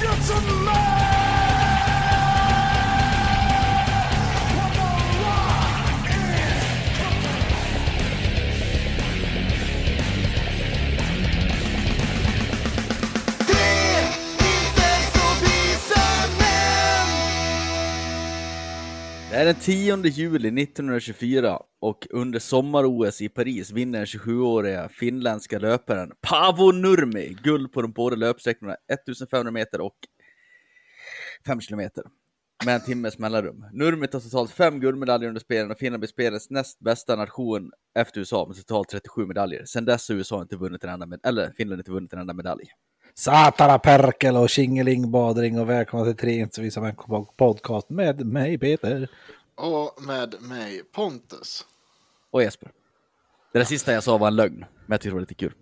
Det är den 10 juli 1924 och under sommar-OS i Paris vinner den 27-åriga finländska löparen Paavo Nurmi guld på de båda löpsträckorna 1500 meter och 5 kilometer med en timmes mellanrum. Nurmi tar totalt fem guldmedaljer under spelen och Finland blir spelens näst bästa nation efter USA med totalt 37 medaljer. Sedan dess har USA inte vunnit en enda med- eller Finland inte vunnit en enda medalj. Satana Perkel och Tjingeling Badring och välkomna till Tre inte så visa podcast med mig Peter. Och med mig Pontus. Och Jesper. Det där sista jag sa var en lögn, men jag tyckte det var lite kul.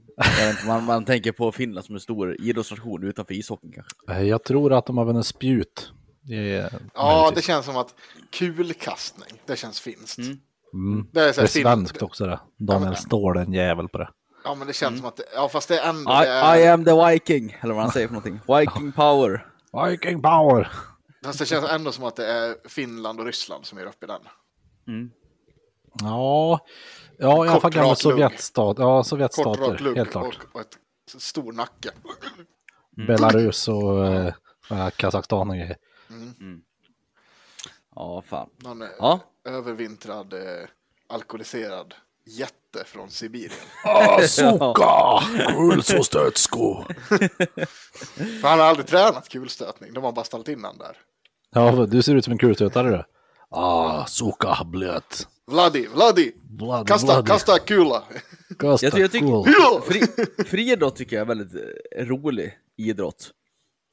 Inte, man, man tänker på Finland som en stor idrottsnation utanför ishockeyn kanske. Eh, Jag tror att de har vunnit spjut. Det är Ja, det känns som att kulkastning, det känns finskt. Mm. Mm. Det är, Det så är svenskt också det. Daniel men- Ståhl är en jävel på det. Ja, men det känns som att, det, ja fast det är ändå, I, det är, I am the Viking, eller vad han säger för någonting. Viking power. Viking power! Fast det känns ändå som att det är Finland och Ryssland som är uppe i den. Ja, ja i alla Kort, fall gamla rak. Sovjetstat. Ja, Kort Sovjetstater, rak lugg helt klart. och, och ett stor nacke. Belarus och äh, Kazakstan och grejer. Ja, fan. Någon eh, Ja. övervintrad, eh, alkoholiserad jätte från Sibirien. Suka! Kulsostötsko! För han har aldrig tränat kulstötning, de har bara ställt in han där. Ja, du ser ut som en kulstötare du. Ah, suka blöt. Vladi, Vladi! Vlad, Kasta, Vladi. kasta kula! Kasta Jag, jag tycker, cool. Kul! fri, friidrott tycker jag är väldigt eh, rolig idrott.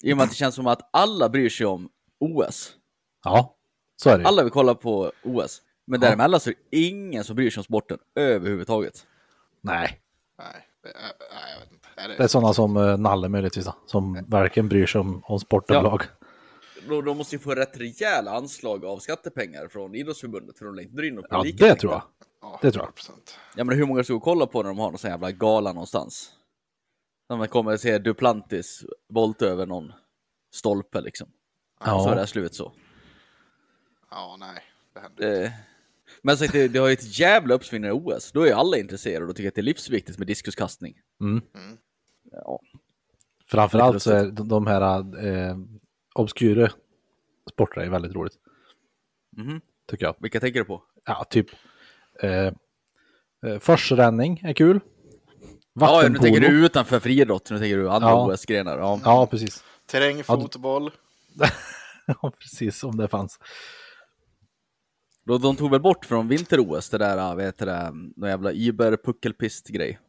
I och med att det känns som att alla bryr sig om OS. Ja, så är det. Alla vill kolla på OS. Men däremellan så är det ingen som bryr sig om sporten överhuvudtaget. Nej, Nej, det är, nej, jag vet inte. Det, är sådana som uh, Nalle möjligtvis som verkligen bryr sig om, om sport Ja. De, de måste ju få rätt rejäla anslag av skattepengar från idrottsförbundet för de inte dra in något Ja, det tror jag. ja, det tror jag. 100%. Ja men hur många ska och kolla på när de har någon sån jävla gala någonstans? När man kommer att se Duplantis volta över någon stolpe liksom. Ja. Så är det här slut så. Ja, nej. Det händer inte. Eh, Men så att det, det har ju ett jävla uppsving i OS. Då är ju alla intresserade och tycker att det är livsviktigt med diskuskastning. Mm. Ja. Framförallt så är de, de här eh, obskyra sporterna är väldigt roligt. Mhm. Tycker jag. Vilka tänker du på? Ja, typ. Eh, eh, Forsränning är kul. Ja, nu tänker du utanför friidrott. Nu tänker du andra Ja. OS-grenar. Ja. Ja, precis. Terrängfotboll. Ja, precis som det fanns. Då, de tog väl bort från vinter-OS det där, vad heter det, någon jävla Iber-puckelpist-grej.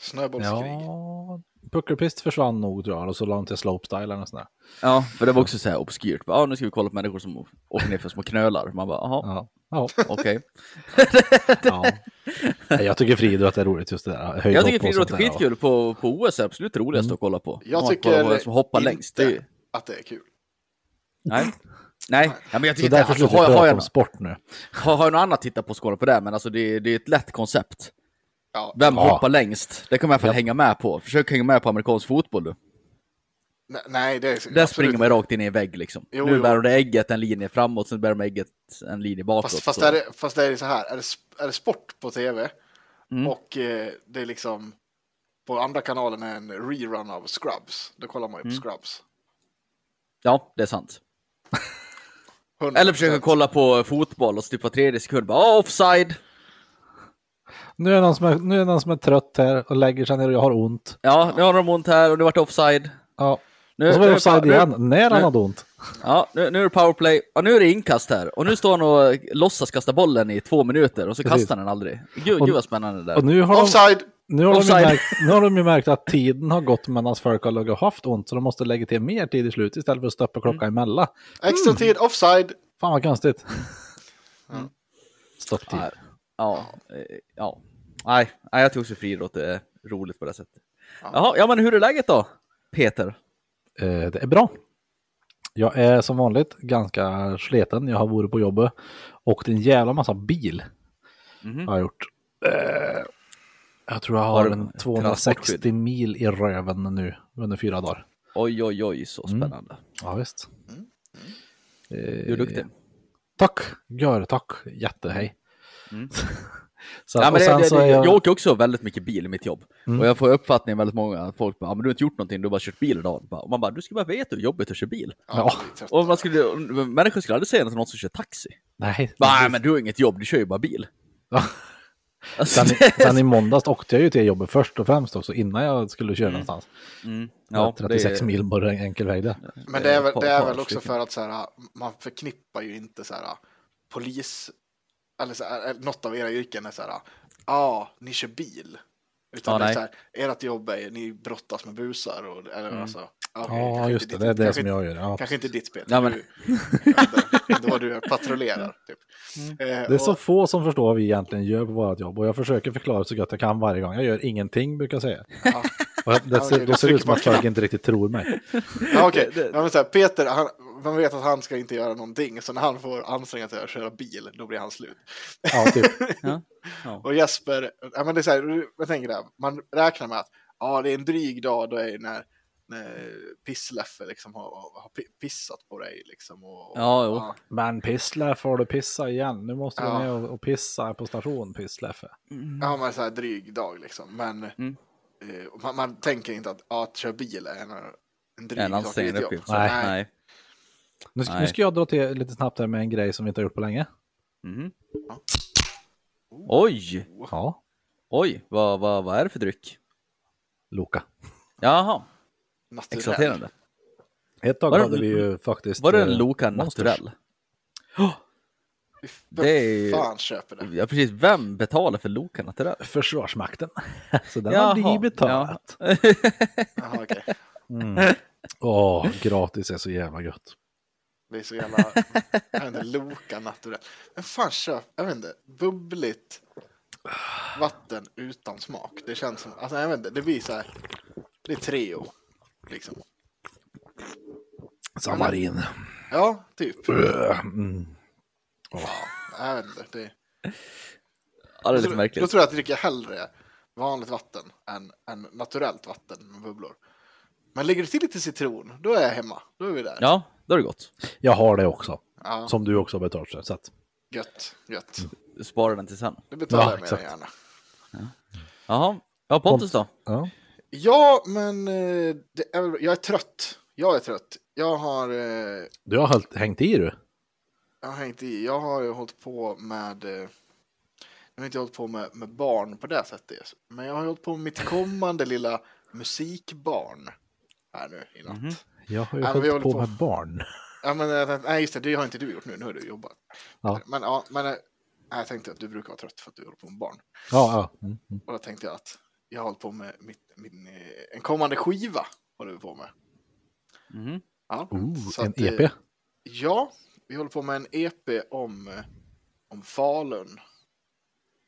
Snöbollskrig. Ja, puckelpist försvann nog tror jag. Och så la de till slopestyle eller sånt. Ja, för det var också så här obskyrt. Ja, nu ska vi kolla på människor som åker ner för små knölar. Man bara, jaha, Ja, ja. okej. ja. Jag tycker friidrott är roligt just det där. Höjdhopp Jag tycker friidrott är skitkul. På, på OS är absolut det roligaste att kolla på. Jag Man tycker på som hoppar inte längst. Det att det är kul. nej. Nej, ja, men jag Så tycker inte, därför alltså, slutar har, vi prata jag, om sport nu. har, har jag något annat att titta på och på det, men alltså det, det är ett lätt koncept. Ja, Vem Ja. hoppar längst? Det kommer jag i alla fall hänga med på. Försök hänga med på amerikansk fotboll du. ne- nej, det är Där springer man rakt in i en vägg liksom. Jo, nu jo. bär de ägget en linje framåt, sen bär de ägget en linje bakåt. Fast, fast, är det, fast är det så här, är det, är det sport på tv Mm. och eh, det är liksom på andra kanalen är en rerun av Scrubs, då kollar man ju Mm. på Scrubs. Ja, det är sant. 100%. Eller försöka kolla på fotboll och så typ var tredje sekund bara "Ah, offside. Nu är, det någon som är, nu är det någon som är trött här och lägger sig ner och jag har ont. Ja, nu har de ont här och det vart offside. Ja. Nu, Och så var nu det är offside nu- igen, när han nu- hade ont. Ja, nu, nu är det powerplay. Ja, nu är det inkast här. Och nu står han och låtsas kasta bollen i två minuter och så Precis. kastar han den aldrig. Gud, Och- gud vad spännande det där. Och nu har, de, Offside! nu, har de märkt, nu har de ju märkt att tiden har gått medan folk har legat och haft ont, så de måste lägga till mer tid i slut istället för att stoppa klockan emellan. Extra Mm. tid, offside! Fan vad konstigt. Stopptid. Ja, ja, eh, ja. Nej, nej, jag tror friidrott är roligt på det sättet. Jaha, ja men hur är läget då? Peter? Eh, det är bra. Jag är som vanligt ganska sleten. Jag har varit på jobbet. Åkt en jävla massa bil. Mhm. Har jag gjort. Eh, jag tror jag Har har en ett 260 transportskydd? mil i röven nu under fyra dagar. Oj, oj, oj, så Mm. spännande. Ja, visst. Mm. Eh, Du är duktig. Tack, gör tack, jättehej. Mm. Så, Ja, men det, det, det, är jag... jag, åker också väldigt mycket bil i mitt jobb. Mm. Och jag får uppfattningen väldigt många att folk bara, ah, men du har inte gjort någonting, du har bara kört bil idag. Och man bara, du ska bara veta hur jobbigt att köra bil. Ja, det är. Och man skulle, människor skulle aldrig säga något till någon som kör taxi. nej. Bara, Nej men du har inget jobb, du kör ju bara bil. Alltså, Sen, det- sen i måndags åkte jag ju till jobbet först och främst också innan jag skulle köra någonstans. mm, Ja, ja, 36 det, mil bara en enkel väg där. Men det är väl, det är väl också för att så här, man förknippar ju inte så här, polis, eller så här, något av era yrken är så här, ja, ah, ni kör bil. Utan Ja, det är nej. så här, ert jobb är, ni brottas med busar och, eller Mm. alltså, okej, Ja, just inte det. Det är det kanske som inte- jag gör. Ja. Kanske inte ditt spel. Ja, men- Du, då du patrullerar. Typ. Eh, Det är så och- få som förstår vad vi egentligen gör på vårt jobb och jag försöker förklara så gott jag kan varje gång. Jag gör ingenting brukar jag säga. Ja. Och det, Ja, okej, ser, då det ser trycker ut som att folk inte riktigt tror mig. Ja. Det- Ja, men så här, Peter, han, man vet att han ska inte göra någonting, så när han får anstränga sig att köra bil, då blir han slut. Ja, typ. ja. Ja. Och Jesper, ja, men det är så här, jag tänker det, här, man räknar med att ja, det är en dryg dag då är det när, när Pissleffe liksom har, har pi- pissat på dig. Liksom, och, och, Ja, jo. Men Pissle får du pissa igen. Nu måste du Ja. ner och, och pissa på station Pissleffe. ja, men så här dryg dag liksom. Men Mm. eh, man, man tänker inte att, ja, att köra bil är en, en dryg En jobb. uppgift. Nej. Nej. Nu, ska- nu ska jag dra till lite snabbt här med en grej som vi inte har gjort på länge. Mhm. Ja. Oj, Ja, oj, vad, vad, vad är det för dryck? Loka. Jaha, Naturell. exalterande. Ett tag Var hade vi ju faktiskt... Var det eh, en Loka Monsters. naturell? Fy Det är- fan köper det? Ja precis, vem betalar för Loka naturell? Försvarsmakten. Så den Jaha, har vi betalat. Jaha, okej. Mm. Åh, gratis är så jävla gött. Det är så jävla, jag vet inte, Loka naturell. Men fan köp, jag vet inte, bubbligt vatten utan smak. Det känns som, alltså jag vet inte, det blir så här, det är Treo, liksom. Samarin. Ja, typ. Mm. Jag vet inte, det, Ja, det är lite då, då märkligt. tror jag att jag dricker hellre vanligt vatten än, än naturellt vatten med bubblor. Men lägger du till lite citron, då är jag hemma. Då är vi där. Ja, då är det gott. Jag har det också. Ja, Som du också har betalat för. Så att, gött, gött. Du sparar den till sen. Det betalar Ja, jag exakt. gärna. Jaha, ja Pontus då? ja. Ja, men eh, det är, jag är trött. Jag är trött. Jag har, eh, Du har hållit, hängt i du. jag har hängt i. Jag har ju hållit på med, eh, jag har inte hållit på med, med barn på det sättet. Men jag har hållit på med mitt kommande lilla musikbarn här nu i natt. Mhm. Jag har ju Ja, hållit på, håller på. med barn. Ja, men eh, nej, just det, det har inte du gjort nu. Nu har du jobbat. Ja. Men, ja, men eh, jag tänkte att du brukar vara trött för att du håller på med barn. Ja, ja. Mm. mm. Och då tänkte jag att jag har hållit på med mitt, min, eh, en kommande skiva. Håller vi på med. Mhm. Ja, Ooh, en att, EP. Ja, vi håller på med en EP om, om Falun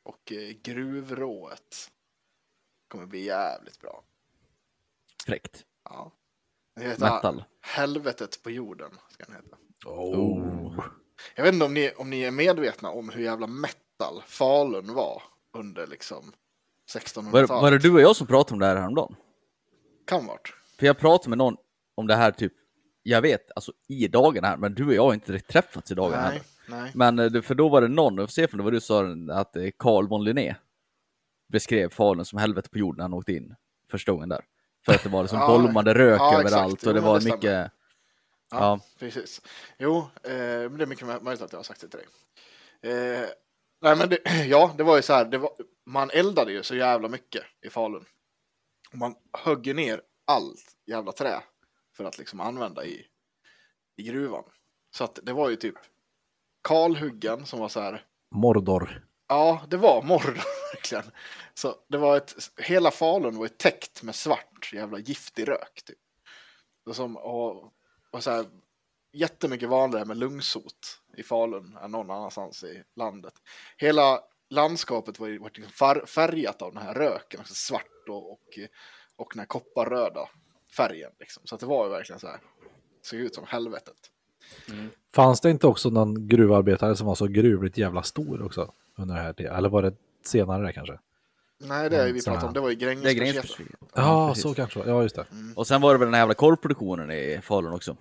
och gruvrået. kommer bli jävligt bra. Fräckt. Ja. Den heter Metal. Helvetet på jorden. Ska den heta. Oh. Jag vet inte om ni, om ni är medvetna om hur jävla metal Falun var under liksom Var, 1600-talet. var det du och jag som pratade om det här häromdagen? Kan vart. För jag pratade med någon om det här typ, jag vet, alltså i dagen här, men du och jag har inte direkt träffats i dagen Nej, här. nej. Men eh, för då var det någon, jag får se från det var du som sa att eh, Carl von Linné beskrev Falun som helvete på jorden när han åkte in första gången där. För att det var liksom Ja, bolmande rök ja, exakt. överallt Jo, och det men var det mycket, Ja, ja. precis. Jo, eh, men det är mycket möjligt att jag har sagt det till dig. Eh, nej, men det, ja, det var ju så här, var, man eldade ju så jävla mycket i Falun. Och man högg ner allt jävla trä för att liksom använda i, i gruvan. Så att det var ju typ kalhuggen som var så här, Mordor ja, det var Mordor verkligen. Så det var ett, hela Falun var ju täckt med svart jävla giftig rök typ. Och, som, och, och så här, jättemycket vanligare med lungsot i Falun än någon annanstans i landet. Hela landskapet var var liksom far, färgat av den här röken, alltså svart och, och, och den här kopparröda färgen. Liksom. Så att det var ju verkligen så här, såg ut som helvetet. Mm. Fanns det inte också någon gruvarbetare som var så gruvligt jävla stor också? Under det här? Eller var det senare kanske? Nej, det är vi pratade om. Det var ju Det är. Ja, precis. så kanske Ja, just det. Och sen var det väl den här jävla korvproduktionen i Falun också.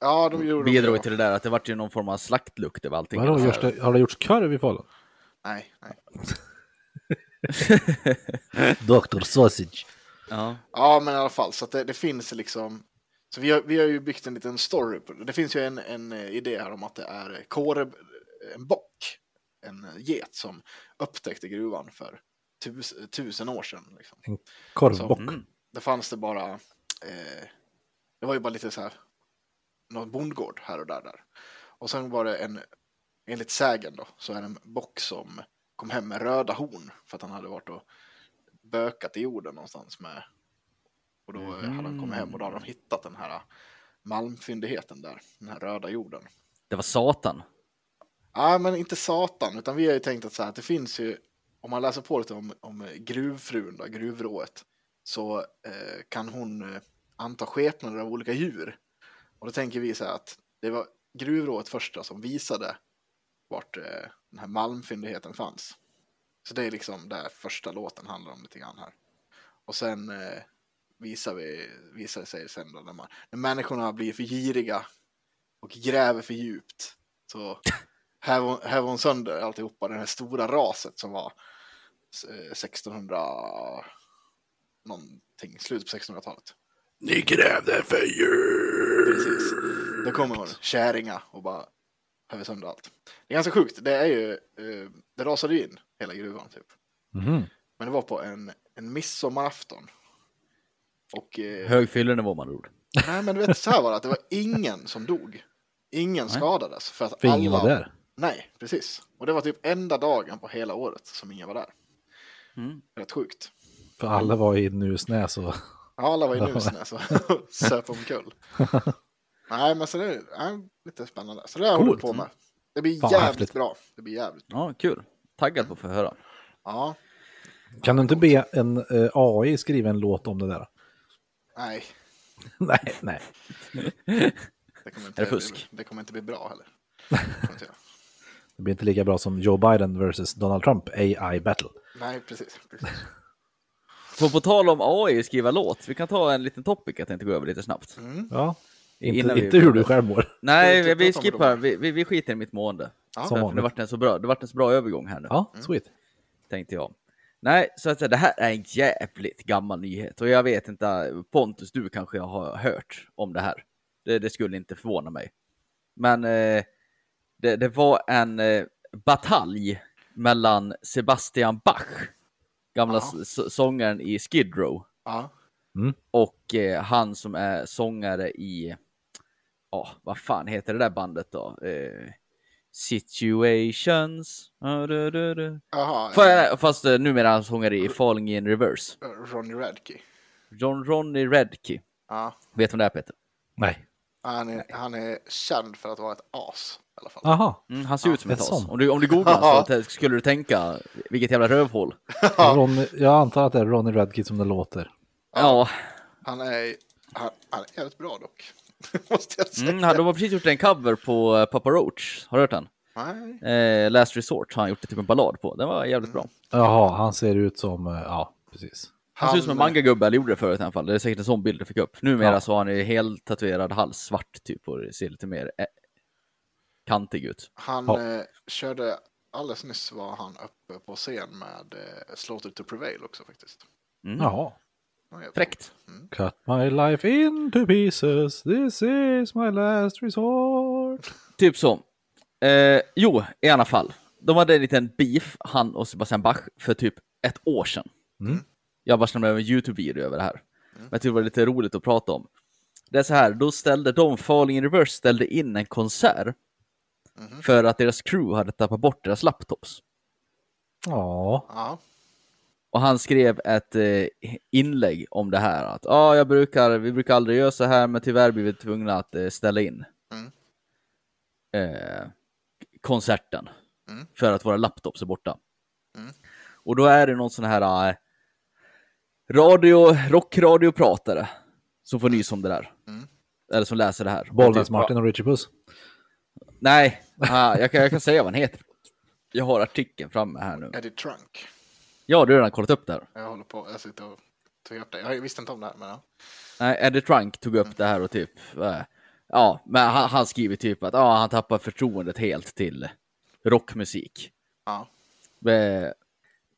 Ja, de gjorde Bidrog det. till det där att det vart ju någon form av slaktlukt över allting. Vadå, görs det, har det gjorts korv i Falun? Nej, nej. Dr. Sausage. Ja. Ja, men i alla fall, så att det, det finns liksom... Så vi har, vi har ju byggt en liten story på det. Det finns ju en, en eh, idé här om att det är kåre, en bock, en get som upptäckte gruvan för tus, tusen år sedan. Liksom. Korvbock. Mm. Där fanns det bara, eh, det var ju bara lite så här, någon bondgård här och där. där. Och sen var det en, enligt sägen då, så är det en bock som kom hem med röda horn för att han hade varit och bökat i jorden någonstans med. Och då eh, hade han kommit hem och då hade de hittat den här malmfyndigheten där, den här röda jorden. Det var Satan. Ja, men inte satan, utan vi har ju tänkt att, så här, att det finns ju, om man läser på lite om, om gruvfrun, då, gruvrået, så eh, kan hon eh, anta skepnader av olika djur. Och då tänker vi så här att det var gruvrået första som visade vart eh, den här malmfyndigheten fanns. Så det är liksom där första låten handlar om lite grann här. Och sen eh, visar, vi, visar det sig sen då när, man, när människorna blir för giriga och gräver för djupt så hon sönder alltihopa, det här stora raset som var eh, 1600 någonting, slutet på 1600-talet. Ni grävde för djur. Precis. Då kommer hon, käringa, och bara häver sönder allt. Det är ganska sjukt, det är ju, eh, det rasade ju in hela gruvan typ. Mhm. Men det var på en, en midsommarafton. Och eh, Hög fyllenivå man ord. nej men du vet så här var det, att det var ingen som dog. Ingen Nej. skadades. För att För alla... ingen var där. Nej, precis. Och det var typ enda dagen på hela året som ingen var där. Mm. Rätt sjukt. För alla var i Nusnäs och... Ja, alla var i Nusnäs och söp omkull. Nej, men så det är lite spännande. Så det har jag hållit på med. Det blir Fan, jävligt häftigt. bra. Det blir jävligt Ja, kul. Taggad på att få höra. Ja, Kan du inte be en eh, AI skriva en låt om det där? nej. nej, nej. Det kommer inte, Är det fusk? Det, det kommer inte bli bra heller. Det blir inte lika bra som Joe Biden versus Donald Trump AI battle. Nej, precis. precis. På, på tal om AI skriva låt, vi kan ta en liten topic jag tänkte gå över lite snabbt. Ja. Inte, Innan vi inte hur du själv mår. Nej, vi, vi skippar, vi, vi, vi skiter i mitt mående. Ja. Som För det vart en så bra, det vart en så bra övergång här nu, Ja, sweet. tänkte jag. Nej, så att säga, det här är en jävligt gammal nyhet och jag vet inte, Pontus, du kanske har hört om det här. Det, det skulle inte förvåna mig. Men eh, det, det var en eh, batalj mellan Sebastian Bach, gamla Ja. sångaren i Skid Row, Ja, och eh, han som är sångare i, ja, vad fan heter det där bandet då? Eh, Situations. Ja. Jaha. Fa- Fast eh, numera han sångare i Falling in Reverse. Ronny Radke. John Ronny Redkey. Ja, Vet du vem det är Peter? Nej. han är, han är känd för att vara ett as i alla fall. Aha. Mm, han ser ut som ett as. Om du, om du googlar så skulle du tänka, vilket jävla rövhål. Ronny, jag antar att det är Ronny Radkid som det låter. Ja, Han är, han, han är jävligt bra dock. Måste jag säga. mm, de har precis gjort en cover på eh, Papa Roach. Har du hört den? Nej. Eh, Last Resort har han gjort typ en ballad på. Den var jävligt bra. Jaha, han ser ut som, eh, ja, precis. Han ser ut som en mangagubbe, eller gjorde det förut i alla fall. Det är säkert en sån bild jag fick upp. Numera Ja. så har han ju helt tatuerad hals, svart typ, och det ser lite mer eh, kantig ut. Han Ja. eh, körde, alldeles nyss var han uppe på scen med eh, Slaughter to Prevail också faktiskt. Mm. Jaha. Fräckt. Cut my life into pieces, this is my last resort. Typ så. Eh, jo, i alla fall. De hade en liten beef, han och Sebastian Bach, för typ ett år sedan. Mm. Jag bara med en YouTube-video över det här. Men jag tyckte det var lite roligt att prata om. Det är så här, då ställde de, Falling in Reverse, ställde in en konsert Mhm. för att deras crew hade tappat bort deras laptops. Ja, Ja, Och han skrev ett eh, inlägg om det här. Att ah, jag brukar, vi brukar aldrig göra så här, men tyvärr blir vi tvungna att eh, ställa in Mm. eh, konserten. Mm. För att våra laptops är borta. Mm. Och då är det någon sån här eh, radio, rockradiopratare som får nys om det där. Mm. Eller som läser det här. Bollnäs Typ, Martin och Richie Puss. Nej, ah, jag, kan, jag kan säga vad han heter. Jag har artikeln framme här nu. Eddie Trunk. Ja, du har redan kollat upp det här. Jag håller på, jag sitter och tog upp det. Jag visste inte om det här, men ja. Nej, Eddie Trunk tog upp det här och typ, eh, ja, men han, han skriver typ att ja, han tappar förtroendet helt till rockmusik. ja. Eh,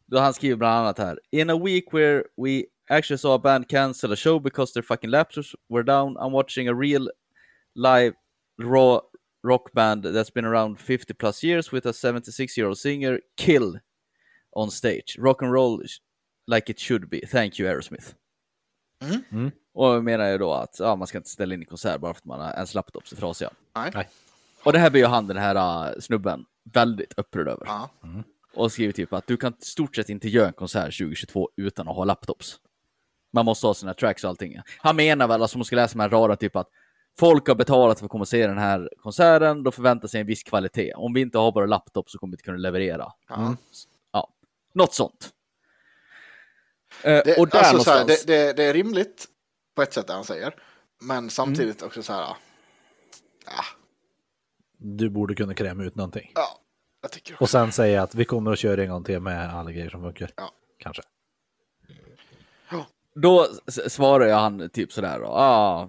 Då han skriver bland annat här. In a week where we actually saw a band cancel a show because their fucking laptops were down, I'm watching a real live raw rock band that's been around 50 plus years with a 76 year old singer kill on stage. Rock and roll like it should be. Thank you Aerosmith. Mm. Mm. Och jag menar ju då att ja, man ska inte ställa in en konsert bara för att man har ens laptops är trasiga. Nej. Nej. Och det här blir ju han, den här uh, snubben, väldigt upprörd över. Ja. Och skriver typ att du kan i stort sett inte göra en konsert 2022 utan att ha laptops. Man måste ha sina tracks och allting. Han menar väl, alltså, om man ska läsa de här raderna, typ att folk har betalat för att komma och se den här konserten, då förväntar sig en viss kvalitet. Om vi inte har våra laptops så kommer vi inte kunna leverera. Ja. Ja, något sånt. Eh, Det, och där alltså, så här, någonstans... det, det, det är rimligt på ett sätt det han säger. Men samtidigt också så här. Ja, Du borde kunna kräma ut någonting. ja jag tycker Och sen säga att vi kommer att köra en gång till med alla grejer som funkar. Ja. Kanske. Då s- svarar jag han typ sådär då. Ah.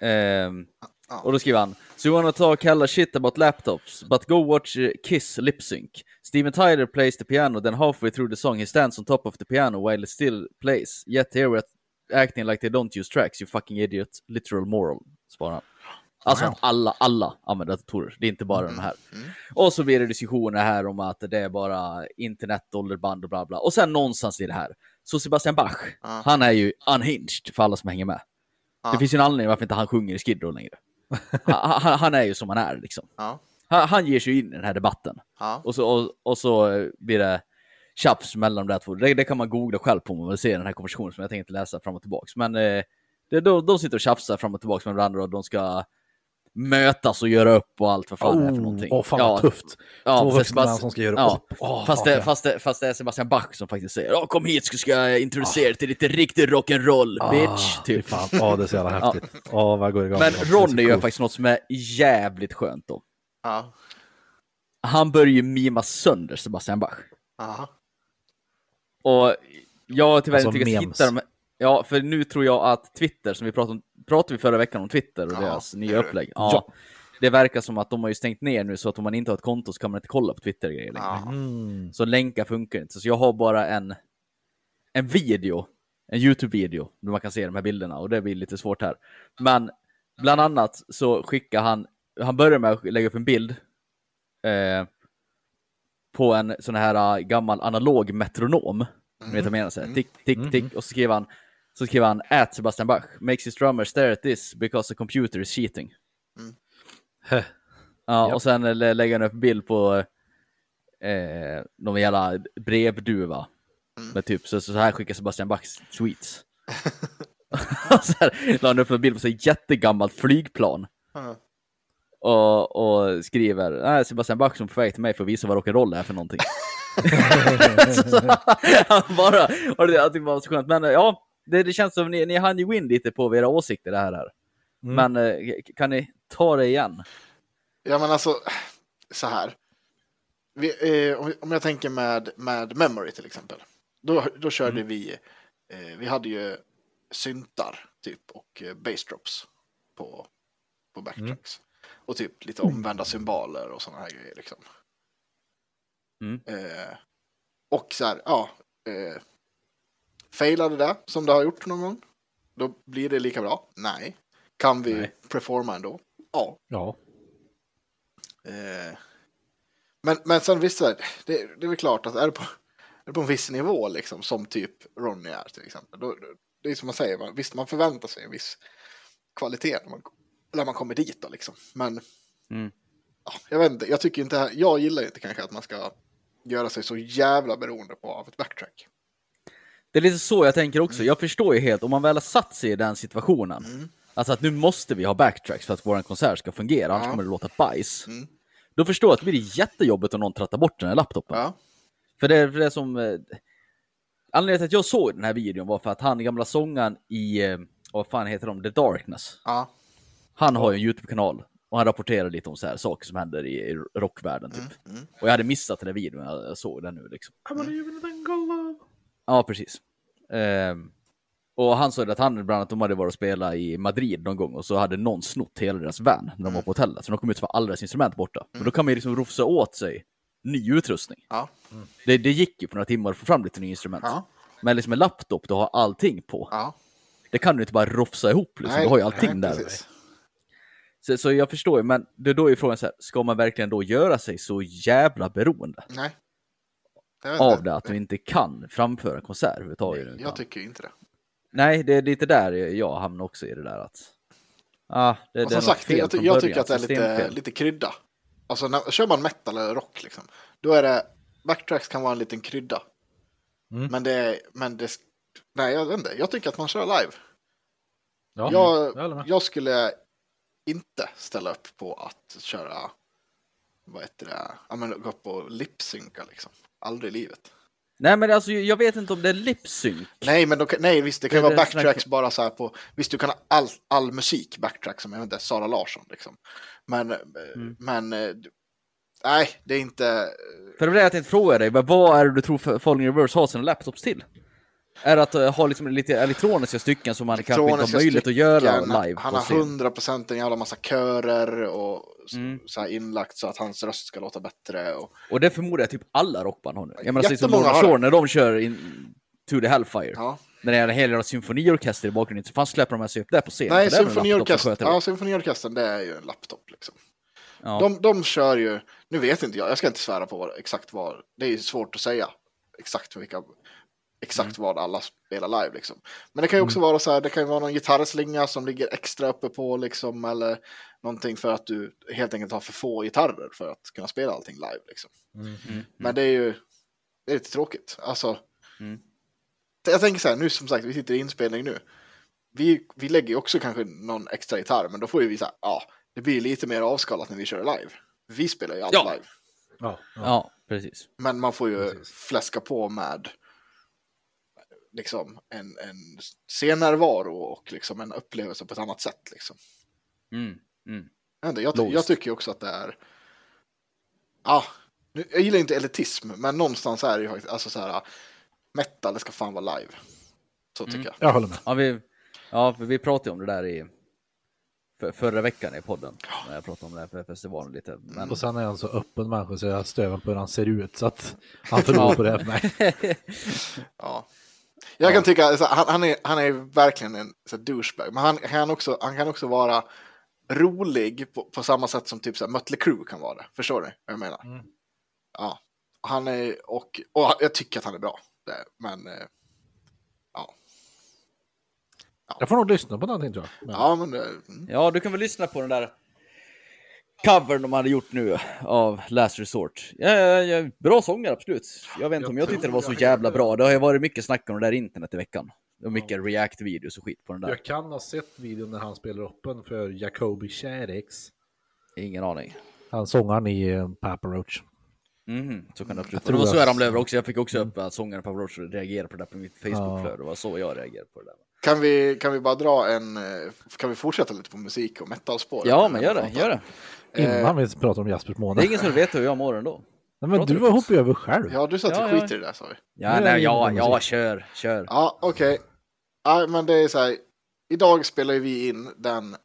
Ja. och då skriver han. So you wanna talk hella shit about laptops, but go watch uh, Kiss lip sync. Steven Tyler plays the piano, then halfway through the song he stands on top of the piano while it still plays. Yet here we're acting like they don't use tracks, you fucking idiot. Literal moral, svarar han. Alltså Wow. alla, alla använder datorer, det är inte bara de här. Och så blir det diskussioner här om att det är bara internet, ålderband och bla bla. Och sen någonstans i det här, så Sebastian Bach, Ja. han är ju unhinged för alla som hänger med. Ja. Det finns ju en anledning varför inte han sjunger i Skid Row längre. Han, han, han är ju som han är liksom. Ja. Han, han ger sig in i den här debatten. Ja. Och så, och, och så eh, blir det tjafs mellan de där två. Det, det kan man googla själv på om man vill se den här konversationen som jag tänkte läsa fram och tillbaks. Men eh, det, de, de sitter och tjafsar fram och tillbaks med varandra och de ska mötas och göra upp och allt vad fan det är för någonting. Åh, fan ja, vad tufft. Ja, Två vuxna män som ska göra ja, upp. Åh, fast, det, ja. fast, det, fast det är Sebastian Bach som faktiskt säger "Ja, kom hit så ska jag introducera dig till lite riktig rock'n'roll, bitch. Ah, fy Typ. fan. Ja, det är så jävla häftigt. Ja, vad går igång. Men Ronny gör coolt. faktiskt något som är jävligt skönt då. Ja. Han börjar ju mima sönder Sebastian Bach. Ja. Och jag har tyvärr Alltså inte lyckats hitta dem. Ja, för nu tror jag att Twitter, som vi pratade om, pratade vi förra veckan om Twitter och Ja, deras nya upplägg. Ja. Ja. Det verkar som att de har ju stängt ner nu så att om man inte har ett konto så kan man inte kolla på Twitter-grejer längre. Ja. Mm. Så länkar funkar inte. Så jag har bara en, en video, en YouTube-video, där man kan se de här bilderna och det blir lite svårt här. Men bland annat så skickar han, han börjar med att lägga upp en bild eh, på en sån här eh, gammal analog metronom. Ni vet vad jag menar? Så här, tick, tick, tick. Och så skriver han, så skriver han at Sebastian Bach, makes his drummer stare at this because the computer is cheating. Heh. Ja, Japp. och sen lä- lägger han upp bild på eh, någon jävla brevduva. Med typ, så, så här skickar Sebastian Bachs tweets. och så här la han upp en bild på ett jättegammalt flygplan. Ja. Och, och skriver, nej Sebastian Bach som är på väg till mig för att visa vad rock'n'roll är för någonting. så, så, han bara, och det, jag tyckte det var så skönt. Men eh, ja, det, det känns som ni, ni hann ju in lite på era åsikter det här. här. Mm. Men eh, kan ni ta det igen? Ja, men alltså så här. Vi, eh, om, jag tänker med, med Memory till exempel. Då, då körde vi, eh, vi hade ju syntar typ och eh, bassdrops på, på backtracks. Och typ lite omvända symboler och sådana här grejer liksom. Mm. Eh, och så här, ja. Eh, failade det som det har gjort någon gång? Då blir det lika bra? Nej. Kan vi Nej. performa ändå? Ja. Ja. Eh, men, men sen visst, det, det, är väl klart att är det, på, är det på en viss nivå, liksom, som typ Ronny är till exempel, då, det är som man säger, man, visst man förväntar sig en viss kvalitet när man, när man kommer dit. Då, liksom. Men Mm. ja, jag vet inte, jag tycker inte, jag gillar inte kanske att man ska göra sig så jävla beroende på av ett backtrack. Det är lite så jag tänker också. Jag förstår ju helt, om man väl har satt sig i den situationen, alltså att nu måste vi ha backtracks för att vår konsert ska fungera, annars Ja. kommer det låta bajs. Mm. Då förstår jag att det blir jättejobbigt om någon trattar bort den här laptopen. Ja, För det är det som... Eh, anledningen till att jag såg den här videon var för att han, gamla sångaren i, eh, vad fan heter de, The Darkness. ja, Han har ju en YouTube-kanal Och han rapporterade lite om så här saker som händer i, rockvärlden typ. Mm, mm. Och jag hade missat den där videon, jag, jag såg den nu liksom. Ja, precis. Ehm, och han sa att han bland annat, de hade varit och spelat i Madrid någon gång och så hade någon snott hela deras van när de Mm. var på hotellet. Så de kom ut för alla deras instrument borta. Men då kan man ju liksom rofsa åt sig ny utrustning. Ja. Det, det gick ju på några timmar att få fram lite nya instrument. Ja. Men liksom en laptop du har allting på. Ja. Det kan du inte bara rofsa ihop liksom. du har ju allting där. precis. Så, så jag förstår ju, men det är då är frågan så här, ska man verkligen då göra sig så jävla beroende Nej. Jag av det att du inte kan framföra en konsert överhuvudtaget? nu, Jag utan- tycker inte det. Nej, det är lite där jag hamnar också i det där att... Ah, det, det som sagt, fel jag, jag början, tycker att det är lite, lite krydda. Alltså när, kör man metal eller rock liksom, då är det, backtracks kan vara en liten krydda. Mm. Men det men det, nej jag vet inte, jag tycker att man kör live. Ja, jag, jag jag skulle inte ställa upp på att köra, vad heter det, ja men gå upp och lipsynka liksom. Aldrig i livet. Nej, men alltså jag vet inte om det är lipsync. Nej, men då, nej visst, det kan Det vara backtracks snack- bara så här på, visst du kan ha all, all musik backtrack som, jag vet inte, Sara Larsson liksom. Men, eh, Mm. men, eh, nej, det är inte, För det var det jag tänkte fråga dig, vad- är det du tror Falling Reverse har sina laptops till? Är att eh, ha liksom lite elektroniska stycken som man kanske inte har möjlighet att göra live Han har scen? 100 procent en jävla massa körer och Mm. så här inlagt så att hans röst ska låta bättre. Och, Och det förmodar jag typ alla rockband har nu. Jag menar, som det. Shore när de kör in To the Hellfire. ja. När det är en hel jävla symfoniorkester i bakgrunden, så fan släpper de sig upp där på scen? Nej, symfoniorkestern, ja, symfoniorkestern det är ju en laptop liksom. Ja. De, de kör ju, nu vet inte jag, jag ska inte svära på exakt vad, det är ju svårt att säga exakt vilka, exakt Mm. vad alla spelar live liksom. Men det kan ju också vara så här, det kan ju vara någon gitarrslinga som ligger extra uppe på liksom, eller någonting för att du helt enkelt har för få gitarrer för att kunna spela allting live liksom. Mm. Men det är ju, det är lite tråkigt, alltså. Mm. Jag tänker så här, nu som sagt, vi sitter i inspelning nu. Vi, vi lägger ju också kanske någon extra gitarr, men då får ju vi så här, ja, det blir lite mer avskalat när vi kör live. Vi spelar ju allt Ja. live. Ja, ja. Ja, precis. Men man får ju Precis. fläska på med liksom en, en scennärvaro och liksom en upplevelse på ett annat sätt. Liksom. Mm. Mm. Jag, jag, jag tycker ju också att det är... Ja, nu, jag gillar inte elitism, men någonstans är det ju faktiskt, alltså så här, metal, det ska fan vara live. Så tycker Mm. jag. Jag håller med. Ja, vi, ja, för vi pratade om det där i för, förra veckan i podden. När jag pratade om det här på festivalen lite. Men, Och sen är han så öppen människa så jag stövar på hur han ser ut så att han förlorar på det för mig. Ja. Jag kan tycka, alltså, han, han, är, han är verkligen en så här, douchebag, men han kan också, han kan också vara rolig på, på samma sätt som typ så här, Mötley Crüe kan vara det. Förstår du vad jag menar? Mm. Ja. Han är, och, och jag tycker att han är bra. Det, men, eh, ja. Jag får nog lyssna på någonting tror jag. Men, Ja, men det, mm. Ja, du kan väl lyssna på den där covern de hade gjort nu av Last Resort. Ja, ja, ja, bra sånger, absolut. Jag vet inte Jag om jag tyckte det var så jävla bra. Det har ju varit mycket snack om det där internet i veckan. Var mycket react-videos och skit på den där. Jag kan ha sett videon när han spelar öppen för Jacobi Sherix. Ingen aning. Han sångaren i eh, Papa Roach. Mhm, så kan det absolut vara. Det var så jag- ramlade över också. Jag fick också upp att sångaren på Roach reagerade på det där på mitt Facebook-flöde. Det var så jag reagerade på det där. kan, vi, kan vi bara dra en, kan vi fortsätta lite på musik och metalspår? Ja, men gör det, gör det. Innan vi pratar om Jaspers Det månad. är ingen som vet hur jag mår ändå. Nej, men du hoppar ju över själv. Ja, du sa att Ja, du ja. skiter i det där, sa vi. Ja, nej, jag ja, ja, kör, kör. Ja, okej. Ja, men det är så här. Idag spelar vi in den,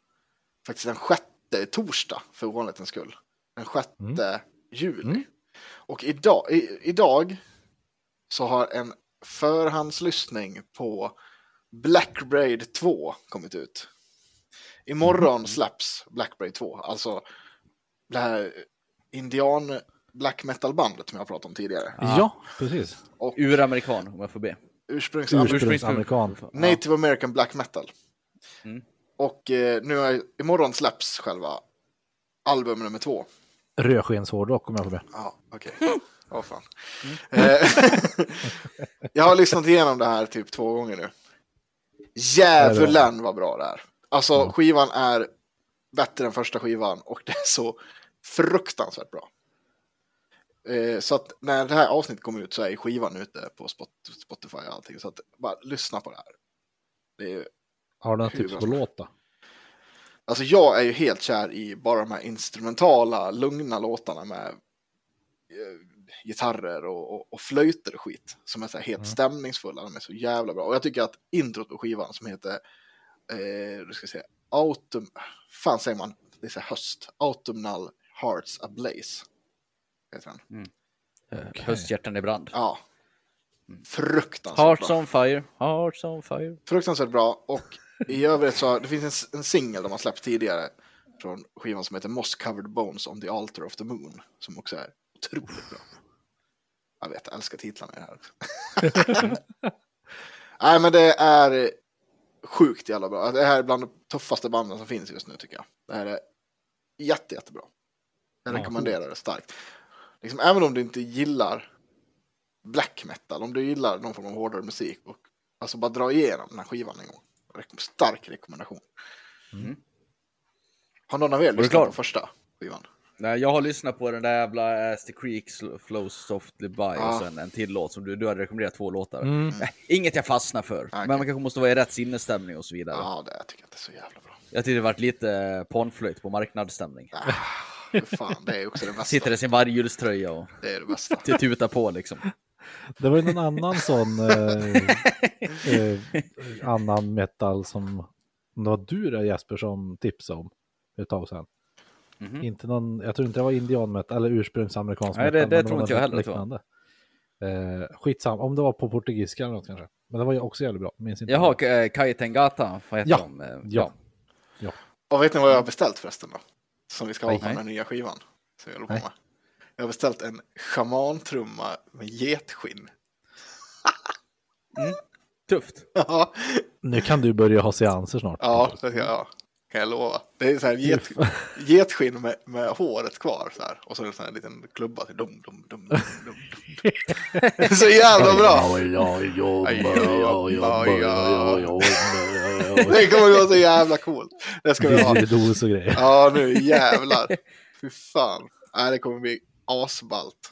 faktiskt den sjätte torsdag för ovanlighetens skull. Den sjätte juli. Mm. Och idag, i, idag så har en förhandslyssning på Black Braid 2 kommit ut. Imorgon Mm. släpps Black Braid 2, alltså det här indian black metal-bandet som jag pratade om tidigare. Ja, precis. Och Uramerikan, om jag får be. ursprungs Ursprungsamerikan. Native American Black Metal. Mm. Och eh, nu är, imorgon släpps själva album nummer två. Rödskenshårdrock om jag får be. Ja, okej. Åh fan. Eh, jag har lyssnat igenom det här typ två gånger nu. Djävulen vad bra det är. Alltså Ja. skivan är bättre än första skivan och det är så fruktansvärt bra. Eh, så att när det här avsnittet kommer ut så är skivan ute på Spot- Spotify och allting. Så att bara lyssna på det här. Det är Har du några tips på låt då? Alltså jag är ju helt kär i bara de här instrumentala, lugna låtarna med eh, gitarrer och, och, och flöjter och skit. Som är så här helt stämningsfulla, de är så jävla bra. Och jag tycker att introt på skivan som heter, eh, du ska säga, Autumn, fan säger man, det är så höst, Autumnal Hearts Ablaze. Heter den. Okay. Hösthjärtan i brand. Ja. Fruktansvärt Hearts bra. on fire, hearts on fire. Fruktansvärt bra. Och i övrigt så det finns en, en singel de har släppt tidigare från skivan som heter Moss Covered Bones on the Altar of the Moon. Som också är otroligt bra. Jag vet, jag älskar titlarna i det här också. Nej, men det är sjukt jävla bra. Det här är bland de tuffaste banden som finns just nu tycker jag. Det här är jätte, jättebra. Jag Ja, rekommenderar det starkt. Liksom, även om du inte gillar black metal, om du gillar någon form av hårdare musik och alltså bara dra igenom den här skivan en gång. Stark rekommendation. Mm. Har någon av er du lyssnat klar? på första skivan? Nej, jag har lyssnat på den där jävla As the Creek Flows Softly By Ja. och sen en till låt som du, du har rekommenderat två låtar. Mm. Nej, Inget jag fastnar för, Okej. men man kanske måste vara i rätt sinnesstämning och så vidare. Ja, det jag tycker jag inte är så jävla bra. Jag tyckte det varit lite panflöjt på marknadsstämning. Ah, fan, det är också det bästa. Sitter i sin varghjulströja och Det är det bästa. tutar på liksom. Det var ju någon annan sån eh, eh, annan metal som det var du där Jesper som tipsade om för ett tag sedan. Mhm. Inte någon, jag tror inte det var indianmetal eller ursprungsamerikansk Nej, det- metal. det tror inte jag heller, liknande. Eh, skitsam, om det var på portugisiska eller något kanske. Men det var ju också jävligt bra, minns inte. Jaha, eh, Kai Tengata, vad heter Ja. de? Eh, Ja. Och vet ni vad jag har beställt förresten då? Som vi ska ha på den här nya skivan. Som jag på med. Jag har beställt en schamantrumma med getskinn. Tufft. Ja, Nu kan du börja ha seanser snart. ja, det ska jag. Kan jag lova. Det är så här get, getskinn med, med håret kvar så här. Och så är det en sån här liten klubba till dum, dum, dum, dum, dum, så jävla bra. Det kommer gå så jävla coolt. Det ska vi ha. Dos och grejer. Ja, nu jävlar. Fy fan. Nej, det kommer bli asballt.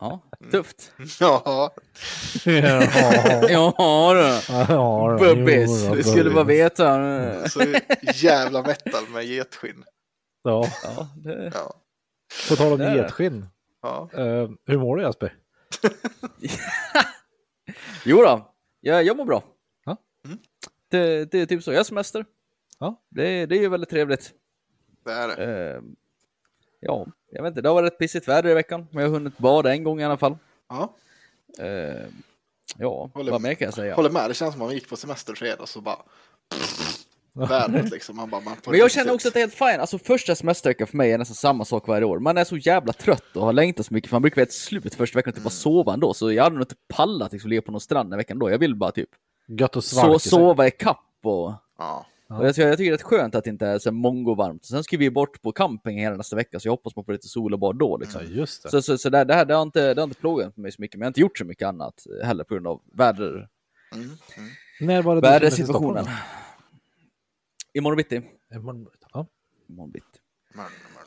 Ja, tufft. Ja, Ja, Ja du. ja, Bubbis, jo, du skulle bara Bubbis. veta. så jävla metal med getskinn. Ja, Ja, det... Ja. på tal om getskinn. Ja. Eh, hur mår du Jesper? Jo då, jag, jag mår bra. Mm. Det, det är typ så, jag har semester. Ja. Det, det är ju väldigt trevligt. Det är det. Eh, ja, jag vet inte, det har varit pissigt väder i veckan, men jag har hunnit bada en gång i alla fall. Ja. Eh, ja, Håller- vad mer kan jag säga? Håller med, det känns som man gick på semester fredag så bara... Vädret liksom. Man bara, man Men jag känner också att det är helt fine. Alltså första semesterveckan för mig är nästan samma sak varje år. Man är så jävla trött och har längtat så mycket. För man brukar vara ett slut första veckan och typ bara sova ändå. Så jag hade nog inte pallat liksom ligga på någon strand den veckan då. Jag vill bara typ Gött så, svalka sig. sova i kapp och... Ja. och jag, tycker- jag tycker det är skönt att det inte är så mongo-varmt. Sen ska vi bort på camping hela nästa vecka så jag hoppas på att få lite sol och bad då liksom. Ja, just det. Så, så, så det, det här det har, inte, det har inte plågat mig så mycket, men jag har inte gjort så mycket annat heller på grund av väder, Mm. Mm. När var det vädersituationen. Imorgon bitti. Imorgon- Ja. Imorgon bitti.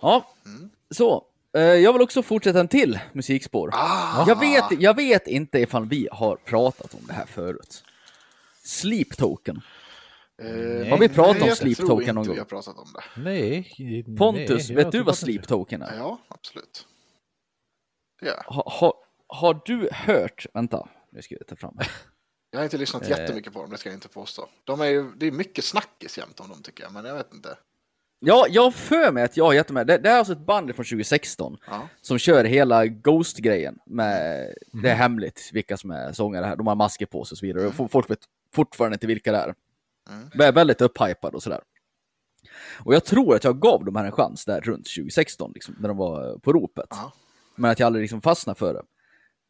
Ja, Mm. så. Eh, jag vill också fortsätta en till musikspår. Ah, Jag, vet, jag vet inte ifall vi har pratat om det här förut. Sleep Token. Eh, Har vi pratat om jag Sleep tror Token inte någon vi gång? har pratat om det. Nej. Pontus, nej, vet jag du tror vad Sleep inte. Token är? Ja, absolut. Ja. Ha, ha, har du hört, vänta, nu ska jag ta fram. Jag har inte lyssnat Eh. jättemycket på dem, det ska jag inte påstå. De är ju, det är mycket snackis jämt om dem tycker jag, men jag vet inte. Ja, jag har för mig att jag har gett med. Det, det är alltså ett band från 2016 Ja. som kör hela Ghost-grejen. Med, Det är hemligt vilka som är sångare här. De har masker på sig och så vidare. Och Folk vet fortfarande inte vilka det är. Mm. Jag är väldigt upphypad och sådär. Och jag tror att jag gav dem här en chans där runt 2016, liksom, när de var på ropet. Ja. Men att jag aldrig liksom fastnade för det.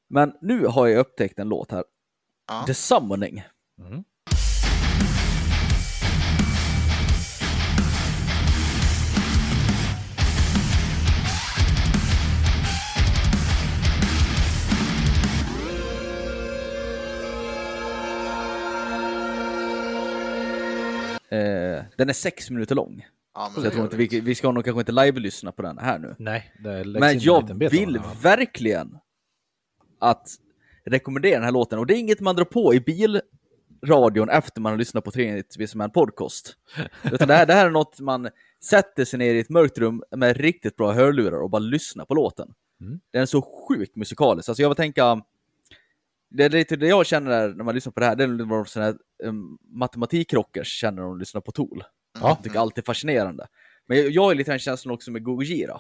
Men nu har jag upptäckt en låt här. Ja. The Summoning. Mm. Den är sex minuter lång. Ja, Så jag tror inte vi, vi ska nog kanske inte live-lyssna på den här nu. Nej, Men en jag vill verkligen att rekommendera den här låten. Och det är inget man drar på i bil radion efter man har lyssnat på Trinity Man podcast. Utan det här, det här är något man sätter sig ner i ett mörkt rum med riktigt bra hörlurar och bara lyssnar på låten. Mm. Den är så sjukt musikalisk. Alltså jag vill tänka, det är lite det jag känner när man lyssnar på det här, det är vad sådana här um, matematikrockers känner när de lyssnar på Tool. Ja. Jag tycker allt är fascinerande. Men jag- jag är lite den känslan också med Gojira.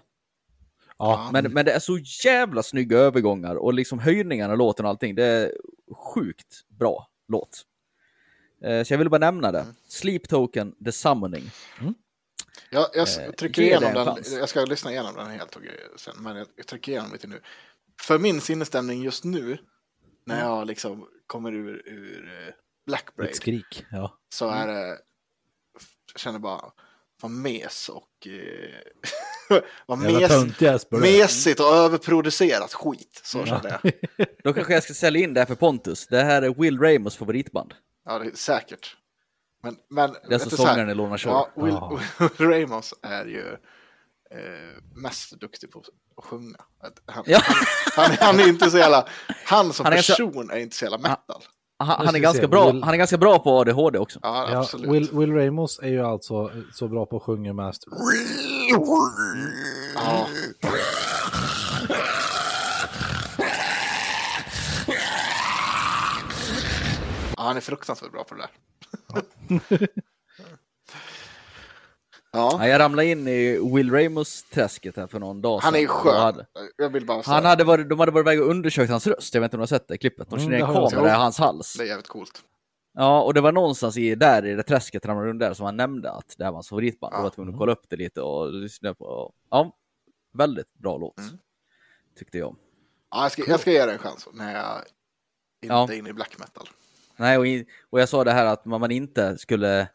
Ja, Men, men det är så jävla snygga övergångar och liksom höjningarna låten och allting. Det är sjukt bra låt. Eh, Så jag ville bara nämna det. Mm. Sleep Token, The Summoning. Jag, jag s- Eh, trycker ge igenom den. Jag ska lyssna igenom den helt och, sen, men jag, jag trycker igenom lite nu. För min sinnesstämning just nu, när Mm. jag liksom kommer ur, ur eh, Black Braid, ett skrik. Ja. så Mm. är det, jag känner bara, vad mes och, eh, vad mes, mesigt och överproducerat skit. Så känner jag. Då kanske jag ska sälja in det här för Pontus. Det här är Will Ramos favoritband. Ja, det är säkert. Men, men Det är alltså sångaren i Lorna Shore. Ja, Will, Jaha. Will Ramos är ju mest duktig på att sjunga. Han, Ja. han, han är inte så jävla, han som Han är person är inte så jävla metal. Han, Nu han, är ganska bra, Will- han är ganska bra på ADHD också. Ja, Ja, absolut. Will, Will Ramos är ju alltså så bra på att sjunga mest. Ja. ja, han är fruktansvärt bra på det där. ja, Ja, jag ramlade in i Will Ramos-träsket här för någon dag sedan. han är skön. hade- Jag vill bara säga Han hade varit, de hade varit iväg och undersökt hans röst. Jag vet inte om du har sett det klippet. De Mm, kör ner en jag kamera i hans hals. det är jävligt coolt. Ja, och det var någonstans i, där i det träsket, ramlade runt där, som han nämnde att det här var hans favoritband. Ja. Jag var tvungen att kolla upp det lite och lyssna på. Ja, väldigt bra låt. Mm. Tyckte jag. Ja, jag, ska, jag ska ge det en chans när jag inte Ja. är inne i black metal. Nej, och, och jag sa det här att man man inte skulle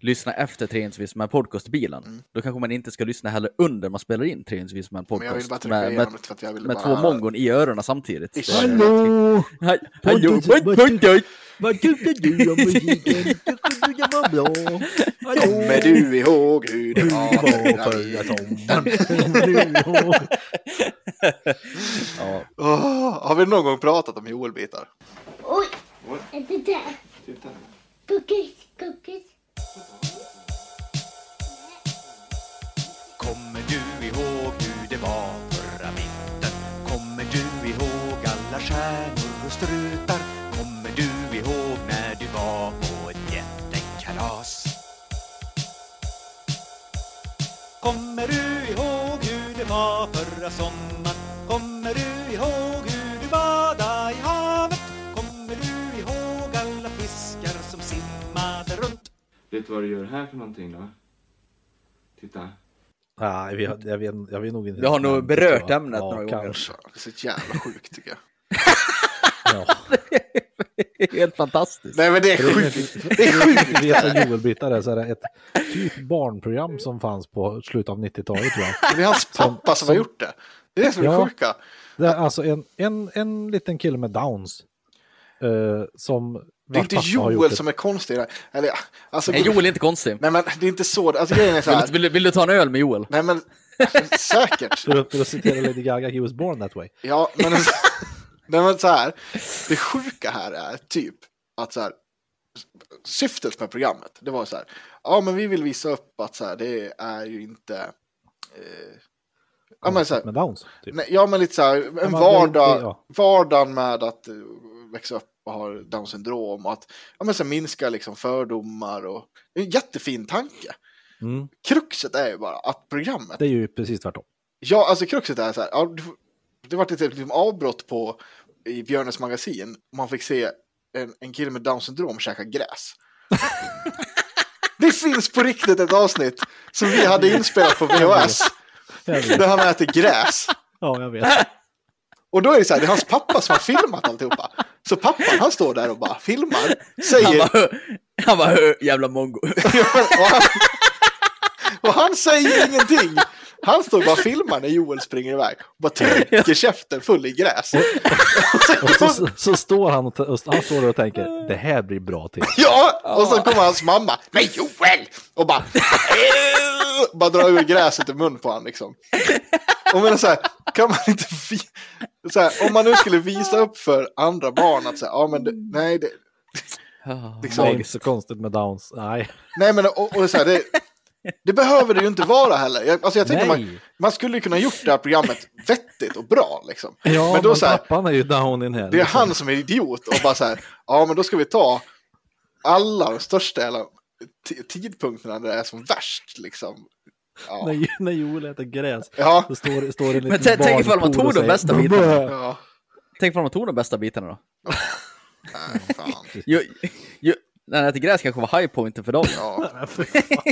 lyssna efter Treensvis med podcast i bilen. Mm. Då kanske man inte ska lyssna heller under man spelar in Treensvis med Men podcast. trycka Med, med, det för att jag vill med bara... två mongon i öronen samtidigt. Ish. Det- Hallå! Hallå! Vad- tyckte- du om musiken? Tyckte du det var bra? Kommer du ihåg hur det var? förra sommaren? Ja, har vi någon gång pratat om Joel-bitar? Oj, är det där? Cookies, cookies. Kommer du ihåg hur det var förra vintern? Kommer du ihåg alla stjärnor och strutar? Kommer du ihåg när du var på ett jättekalas? Kommer du ihåg hur det var förra sommaren? Vet du vad du gör här för någonting då? Titta. Nej, vi har, jag, vet, jag vet nog inte. Vi har nog berört ämnet ja, några gånger. kanske. Det är så jävla sjukt tycker jag. Ja. helt fantastiskt. Nej men det är som sjukt. Det är som sjukt. vet Joel-bitar är så är det ett typ barnprogram som fanns på slutet av 90-talet tror jag. Det är hans pappa som har gjort det. Det är det som är Ja. sjuka. Det är alltså en, en, en liten kille med downs. eh, som Det är inte Joel som är konstig. där. Eller, ja, alltså, Nej, Joel är inte konstig. Nej men det är inte så. Alltså grejen är så Vill här. du, vill, du, vill du ta en öl med Joel? Nej men säkert. För att, citera Lady Gaga, he was born that way. Ja, men, nej, men så här. Det sjuka här är typ att så här. Syftet med programmet, det var så här. Ja, men vi vill visa upp att så här, det är ju inte. Eh, ja, men så här, Med downs. Typ. nej, ja, men lite så här. En vardag, det- ja. vardagen med att eh, växa upp och ha Downs syndrom och att ja, men så minska liksom fördomar och det är en jättefin tanke. Mm. Kruxet är ju bara att programmet Det är ju precis tvärtom. Ja, alltså kruxet är så här. Ja, det var ett liksom avbrott på i Björnes magasin. Man fick se en, en kille med Downs syndrom käka gräs. det finns på riktigt ett avsnitt som vi hade inspelat på VHS. Där han äter gräs. Ja, jag vet. Och då är det så här, det är hans pappa som har filmat alltihopa. Så pappan han står där och bara filmar, Han säger... han bara, "Hö, jävla mongo. och, han, och han säger ingenting. Han står och bara filmar när Joel springer iväg. Och bara trycker käften full i gräs. Och så, så står han och, och han står där och tänker, det här blir bra till. Ja, och så kommer hans mamma. Men Joel! Och bara... bara drar ur gräset i mun på honom liksom. Och men så här, kan man inte... Så här, om man nu skulle visa upp för andra barn att säga, ja men det, nej det... Ja, Liksom. Det är så konstigt med Downs. Nej. Nej, men och, och så här, det, det behöver det ju inte vara heller. Jag, alltså jag tänker man, Nej. man skulle ju kunna gjort det här programmet vettigt och bra liksom. Ja, men men, då så här, pappan är ju down in här. det är liksom. han som är idiot och bara så här, ja men då ska vi ta alla de största t- tidpunkterna där det är som värst liksom. Ja. När, när Joel äter gräs. Ja, Så står, står det en Men liten tänk- tänk ifall man tog de bästa bitarna. Ja. Tänk ifall man tog de bästa bitarna då. Nej, fan. Jo, jo, när han äter gräs kanske var high pointen för dagen. Ja, Nej, för fan.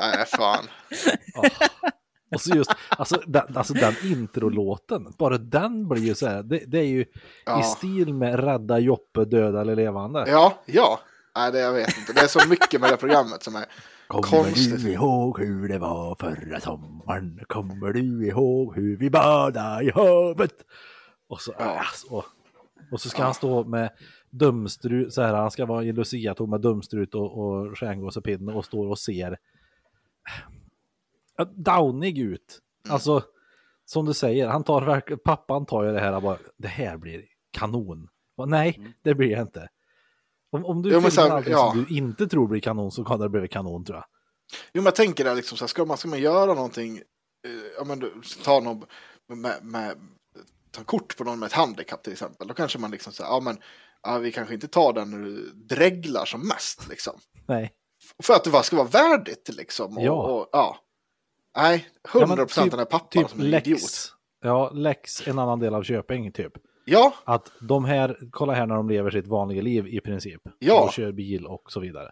nej, fan. Och så just, alltså den, alltså den introlåten, bara den blir ju så här, det, det är ju Ja. i stil med Rädda Joppe, döda eller levande. Ja, ja. Nej, det jag vet inte. Det är så mycket med det programmet som är Kommer konstigt. du ihåg hur det var förra sommaren? Kommer du ihåg hur vi badade i havet? Och så, Ja. och, och så ska han stå med dumstrut, så här, han ska vara i Lucia-tåg med dumstrut och, och stjärngossepinne och står och ser ja, downig ut. Mm. Alltså, som du säger, han tar verkligen, pappan tar ju det här och bara, det här blir kanon. Och, nej, det blir det inte. Om, om du. Jo, filmar sen- ja. som du inte tror blir kanon så kan det bli kanon tror jag. Jo, men jag tänker det liksom, så här, ska, man, ska man göra någonting, eh, ja men du, ta någon med, med, ta kort på någon med ett handikapp till exempel, då kanske man liksom säger, ja men ja, vi kanske inte tar den när du dreglar som mest liksom. Nej. För att det bara ska vara värdigt liksom. Och, Ja. Och, ja. Nej, Ja, men 100 procent den här pappan typ som är en Lex. idiot. Ja, Lex, en annan del av Köping typ. Ja, Att de här, kolla här när de lever sitt vanliga liv i princip. Ja. Och kör bil och så vidare.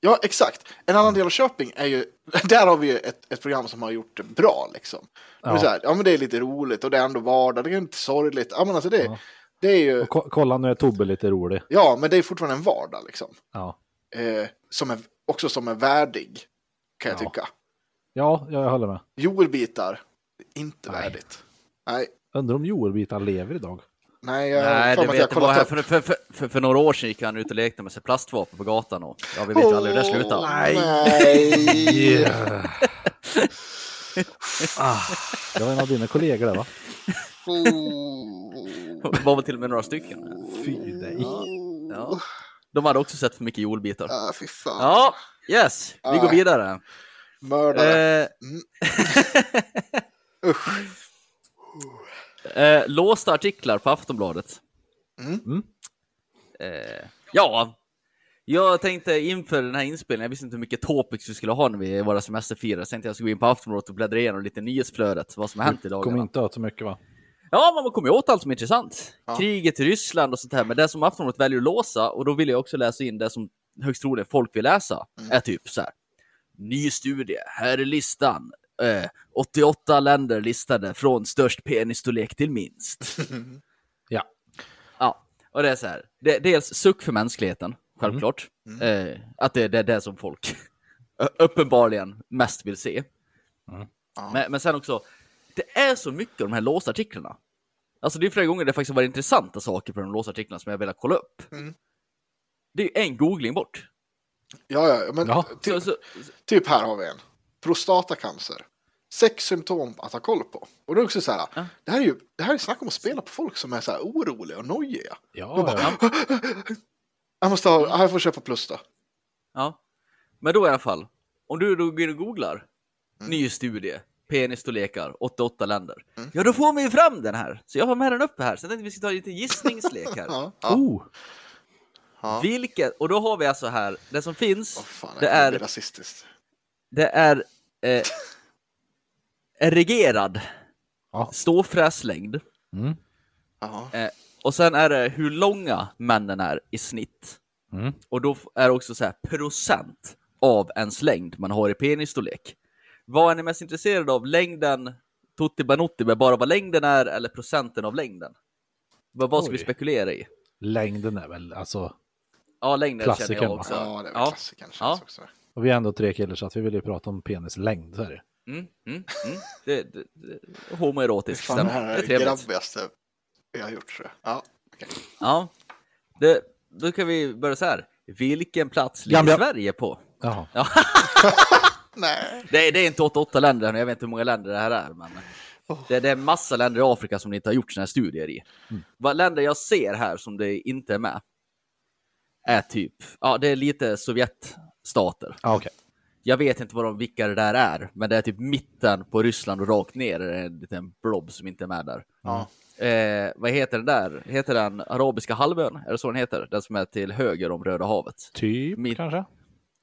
ja, exakt. En annan del av Köping är ju, där har vi ju ett, ett program som har gjort det bra liksom. Ja. Så här, ja men det är lite roligt och det är ändå vardag, det är inte sorgligt. Ja men alltså det, Ja. det är ju, Och ko- kolla nu är Tobbe lite rolig. ja men det är fortfarande en vardag liksom. Ja. Eh, som är, också som är värdig, kan jag Ja. tycka. Ja, ja, jag håller med. Joelbitar, inte Nej. värdigt. Nej, Undrar om Joel-bitar lever idag. Nej, jag Nej, det vet jag kollat För, för, för, för, för några år sedan gick han ut och lekte med sig plastvapen på gatan och ja, vi vet ju aldrig hur det slutade. Nej. nej. Ah, det var en av dina kollegor där va? Oh. Det var väl till och med några stycken. Fy dig. Ja. De hade också sett för mycket jordbitar. Ah, fy fan. Ja, yes, vi går vidare. Mördare. Eh, Usch. Eh, låsta artiklar på Aftonbladet. Mm. Mm. Eh, ja, jag tänkte inför den här inspelningen, jag visste inte hur mycket topics vi skulle ha när vi våra semesterfirare, så tänkte jag skulle gå in på Aftonbladet och bläddra igenom lite nyhetsflödet, vad som har hänt i dagarna. Kommer inte åt så mycket va? Ja, men man kommer ju åt allt som är intressant. Ja. Kriget i Ryssland och sånt här. Men det som Aftonbladet väljer att låsa, och då vill jag också läsa in det som högst troligen folk vill läsa, Mm. är typ så här. Ny studie, här är listan. Eh, 88 länder listade från störst penisstorlek till minst. Ja. Ja, och det är så här. Det, dels suck för mänskligheten, självklart. Eh, att det, det är det som folk uppenbarligen mest vill se. Ja. Men, men sen också, det är så mycket av de här låsta artiklarna. Alltså det är flera gånger det faktiskt varit intressanta saker på de låsta artiklarna som jag velat kolla upp. Mm. Det är en googling bort. Ja, ja, men Ja. Ty, Så, så, typ här har vi en. Prostatacancer. Sex symptom att ha koll på. Och det är också så här, Ja. det här är ju det här är snack om att spela på folk som är så här oroliga och nojiga. Ja, ja. Jag måste ha, jag får köpa plus då. ja. Men då i alla fall, om du då går in och googlar, Mm. ny studie, penisstorlekar, 88 länder. Ja, då får man ju fram den här. Så jag har med den uppe här. Så jag tänkte vi ska ta lite gissningslek här. Ja, ja. Oh, ja. Vilket, och då har vi alltså här, det som finns, Åh, fan, det det är är rasistiskt. Det är eh, erigerad Ja. ståfräslängd. mm. Eh, och sen är det hur långa männen är i snitt. Mm. Och då är det också så här procent av ens längd man har i penisstorlek. Vad är ni mest intresserade av? Längden Tutti Banutti bara vad längden är eller procenten av längden? Vad, vad ska vi spekulera i? längden är väl alltså, Ja, längden känner jag va? också. ja, det är väl ja. klassikern Ja. också. Och vi är ändå tre killar så att vi vill ju prata om penislängd, så är det. Mm, mm, mm. Det, det, det, homoerotiskt. Fan, det här Det är det grabbigaste jag har gjort jag. Ja. Ja, det, då kan vi börja så här. Vilken plats ligger Gambia. Sverige på? Jaha. Nej. Det är, det är inte 88 länder, jag vet inte hur många länder det här är. Men det, det är massa länder i Afrika som ni inte har gjort här studier i. Vad länder jag ser här som det inte är med. är typ, ja det är lite Sovjetstater. Ah, Okej. Jag vet inte vad de, vilka det där är, men det är typ mitten på Ryssland och rakt ner är det en liten blob som inte är med där. Ja. Eh, vad heter den där? Heter den Arabiska halvön? Är det så den heter? Den som är till höger om Röda havet. Typ Mitt- kanske?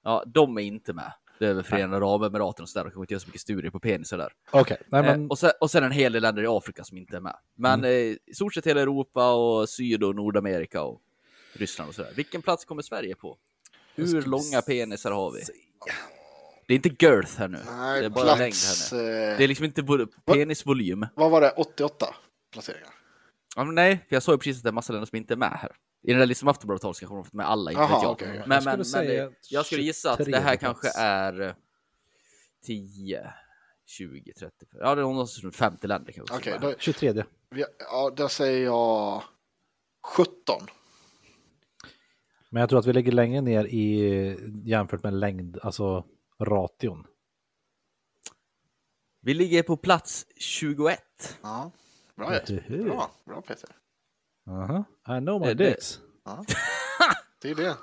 Ja, de är inte med. Det är väl Förenade Arabemiraten och sådär. De kanske inte gör så mycket studier på penisar där. Okej, nej men Eh, och, sen, och sen en hel del länder i Afrika som inte är med. Men eh, i stort sett hela Europa och Syd och Nordamerika och Ryssland och sådär. Vilken plats kommer Sverige på? Hur långa penisar har vi? Det är inte girth här nu. Nej, det är bara plats, längd här nu. eh, Det är liksom inte penisvolym. Vad var det? 88 placeringar? Ja, men nej, för jag sa ju precis att det är massa länder som inte är med här. I den där listan Aftonbladet så kanske de fått med alla, inte Jaha, vet jag. okej. Men, Jag men, skulle men säga eh, jag skulle gissa att det 23 här plats. kanske är eh, 10, 20, 30, ja det är någonstans runt 50 länder kanske. med. då, 23. vi- ja, då säger jag 17. Men jag tror att vi ligger längre ner i jämfört med längd, alltså ration. Vi ligger på plats 21. Ja, bra Jesper. Bra, bra Peter. Aha. I know my Det- det- dicks. Ja. Det är det.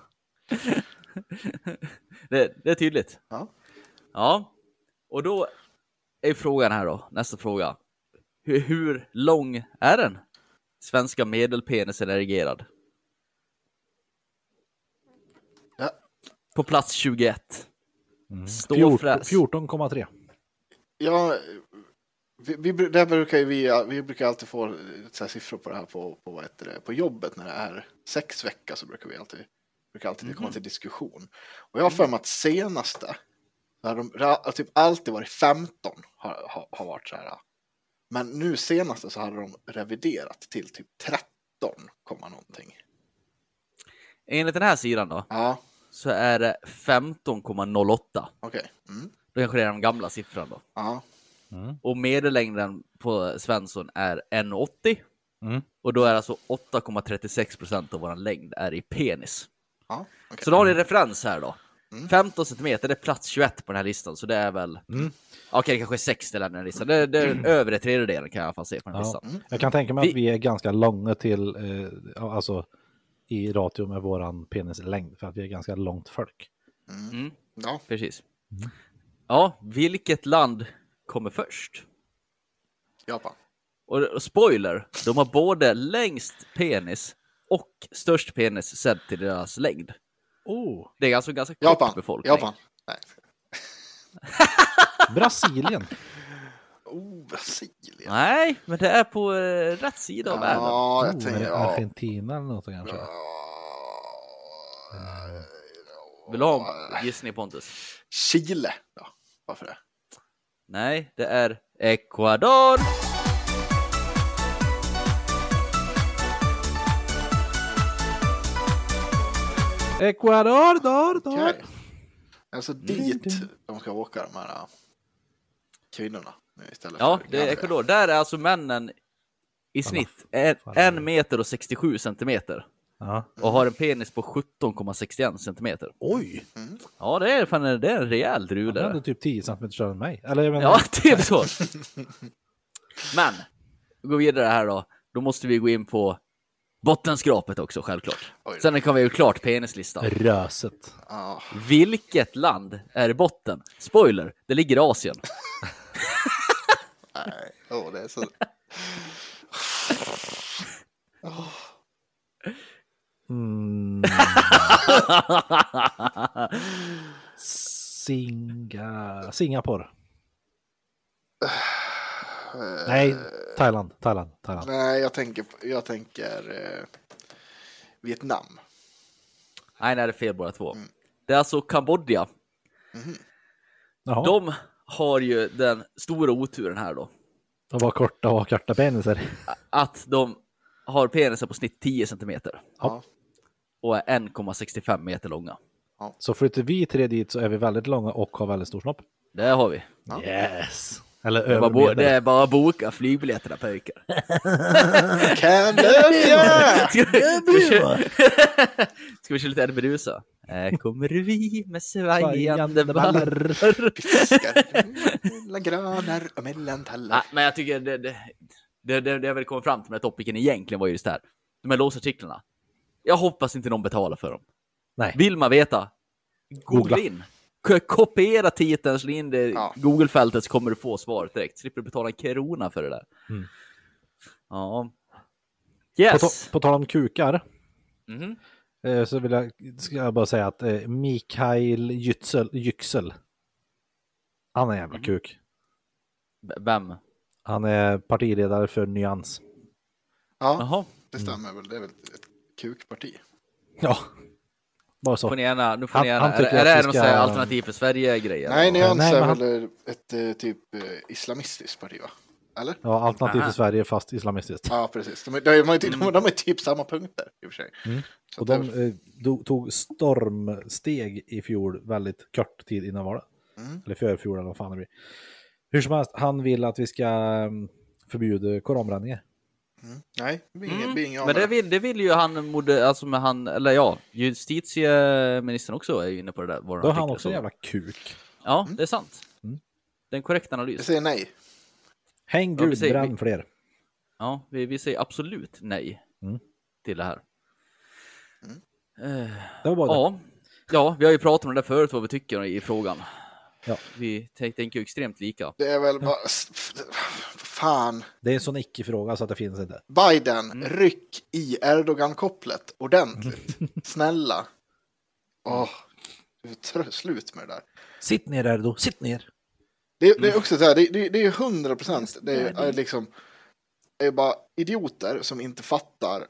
Det, det är tydligt. Ja. Ja, och då är frågan här då, nästa fråga. Hur, hur lång är den? Svenska medelpenisen erigerad. På plats 21. Fjort- Ståfräs. 14,3. Ja, vi, vi, där brukar vi, vi brukar alltid få så här siffror på det här på, på, vad heter det, på jobbet när det är sex veckor så brukar vi alltid, brukar alltid komma till diskussion. Och jag har för mig att senaste, så har de, det har typ alltid varit 15 har, har, har varit så här. Men nu senaste så hade de reviderat till typ 13, komma någonting. Enligt den här sidan då, Ja, så är det 15,08. okej. Mm. Då kanske det är de gamla siffrorna då. Ja, Och medellängden på Svensson är 1,80. Mm. Och då är alltså 8,36 procent av vår längd är i penis. ja, okej. Så då har ni referens här då. 15 centimeter, det är plats 21 på den här listan, så det är väl... Okej, det kanske är 60 länder i den här listan. Det, det är den övre tredjedelen kan jag i alla fall se på den här Ja. listan. Jag kan tänka mig Vi- att vi är ganska långa till, eh, alltså i ratio med våran penislängd, för att vi är ganska långt folk. Mm, Ja, precis. Ja, vilket land kommer först? Japan. Och, och spoiler, de har både längst penis och störst penis sedd till deras längd. Oh. Det är alltså ganska kort Japan. befolkning. Japan. Nej. Brasilien. Oh, Brasilien. Nej, men det är på eh, rätt sida av världen. Ja, jag Oh, tänker... Ja. Argentina eller något kanske. Vill du ha en gissning Pontus? Chile. Ja, varför det? Nej, det är Ecuador. Ecuador, dor, dor. Okej. Alltså dit de ska åka, de här äh, kvinnorna. Istället Ja, för det är. Ecuador. Där är alltså männen i snitt en, en meter och 67 centimeter Ja. och har en penis på 17,61 centimeter. Oj! Ja, det är, fan, det är en rejäl Han hade drule. typ 10 cm större än mig. Eller jag menar, Ja, typ så. Men, vi går vidare här då. Då måste vi gå in på bottenskrapet också, självklart. Oj. Sen kan vi ju klart penislistan. röset. Ja, Vilket land är i botten? Spoiler, det ligger i Asien. nej. Åh, det är så... Mm. Singa... Singapore. Nej, Thailand. Thailand. Thailand. Nej, jag tänker, jag tänker eh, Vietnam. Nej, nej, det är fel båda två. Det är alltså Kambodja. Jaha, De har ju den stora oturen här då. de var korta och korta penisar. Att de har penisar på snitt 10 centimeter Ja. och är 1,65 meter långa. Så flyttar vi tre dit så är vi väldigt långa och har väldigt stor snopp. Det har vi. Yes! Eller Det är bara, bo- över det är bara att boka flygbiljetterna pojkar. Kambodja! Ska vi, ska vi, köra, lite Eddie Meduza? Här kommer vi med svajande ballar. Mellan granar och mellan tallar. Men jag tycker det, det, det, det, det jag vill komma fram till med topicen egentligen var ju just det här. De här låsartiklarna. Jag hoppas inte någon betalar för dem. Nej. Vill man veta? Googla Googla. in. Kopiera titeln, slå in i Ja. Google-fältet så kommer du få svaret direkt. Slipper du betala en krona för det där. Mm. Ja. På, Yes. ta- på tal om kukar eh, så vill jag, ska jag bara säga att eh, Mikael Yüksel, Yüksel han är en jävla Mhm. kuk. B- Vem? Han är partiledare för Nyans. Ja, Jaha. det stämmer väl. Det är väl ett kukparti. Ja, bara så. Får ni gärna, nu får Han- ni gärna, han är, är det någon ska- här alternativ för Sverige-grejer? Nej, Nyans Nej, är han- väl ett eh, typ eh, islamistiskt parti, va? Eller? Ja, alternativ Aha. för Sverige fast islamistiskt. Ja, precis. De, är- de, är- de, är- de, de är typ samma punkter i och för sig. Så Mm. Och de eh, tog stormsteg i fjol väldigt kort tid innan valet. Mm. Eller förfjol eller vad fan det blir. Hur som helst, han vill att vi ska mm, förbjuda koranbränningar. Mm. Nej, inget, Mm. av Men det vill, det vill ju han, mode, alltså med han, eller ja, justitieministern också är ju inne på det där. Då är han också så- en jävla kuk. Ja, det är sant. Mm. Det är en korrekt Jag analys. säger nej. Häng Ja, vi Gud, säger- bränn vi- fler. Ja, vi, vi säger absolut nej Mm. till det här. Eh, Det var bara det. ja. ja, vi har ju pratat om det där förut, vad vi tycker i frågan. Ja. Vi tän- tänker ju extremt lika. Det är väl bara... Fan. Det är en sån icke-fråga så att det finns inte. Biden, Mm. ryck i Erdogan-kopplet ordentligt. Snälla. Åh, trö- slut med det där. Sitt ner Erdo, sitt ner. Det, är- det är också så här, det, det, det är hundra procent, det är, liksom, det är bara idioter som inte fattar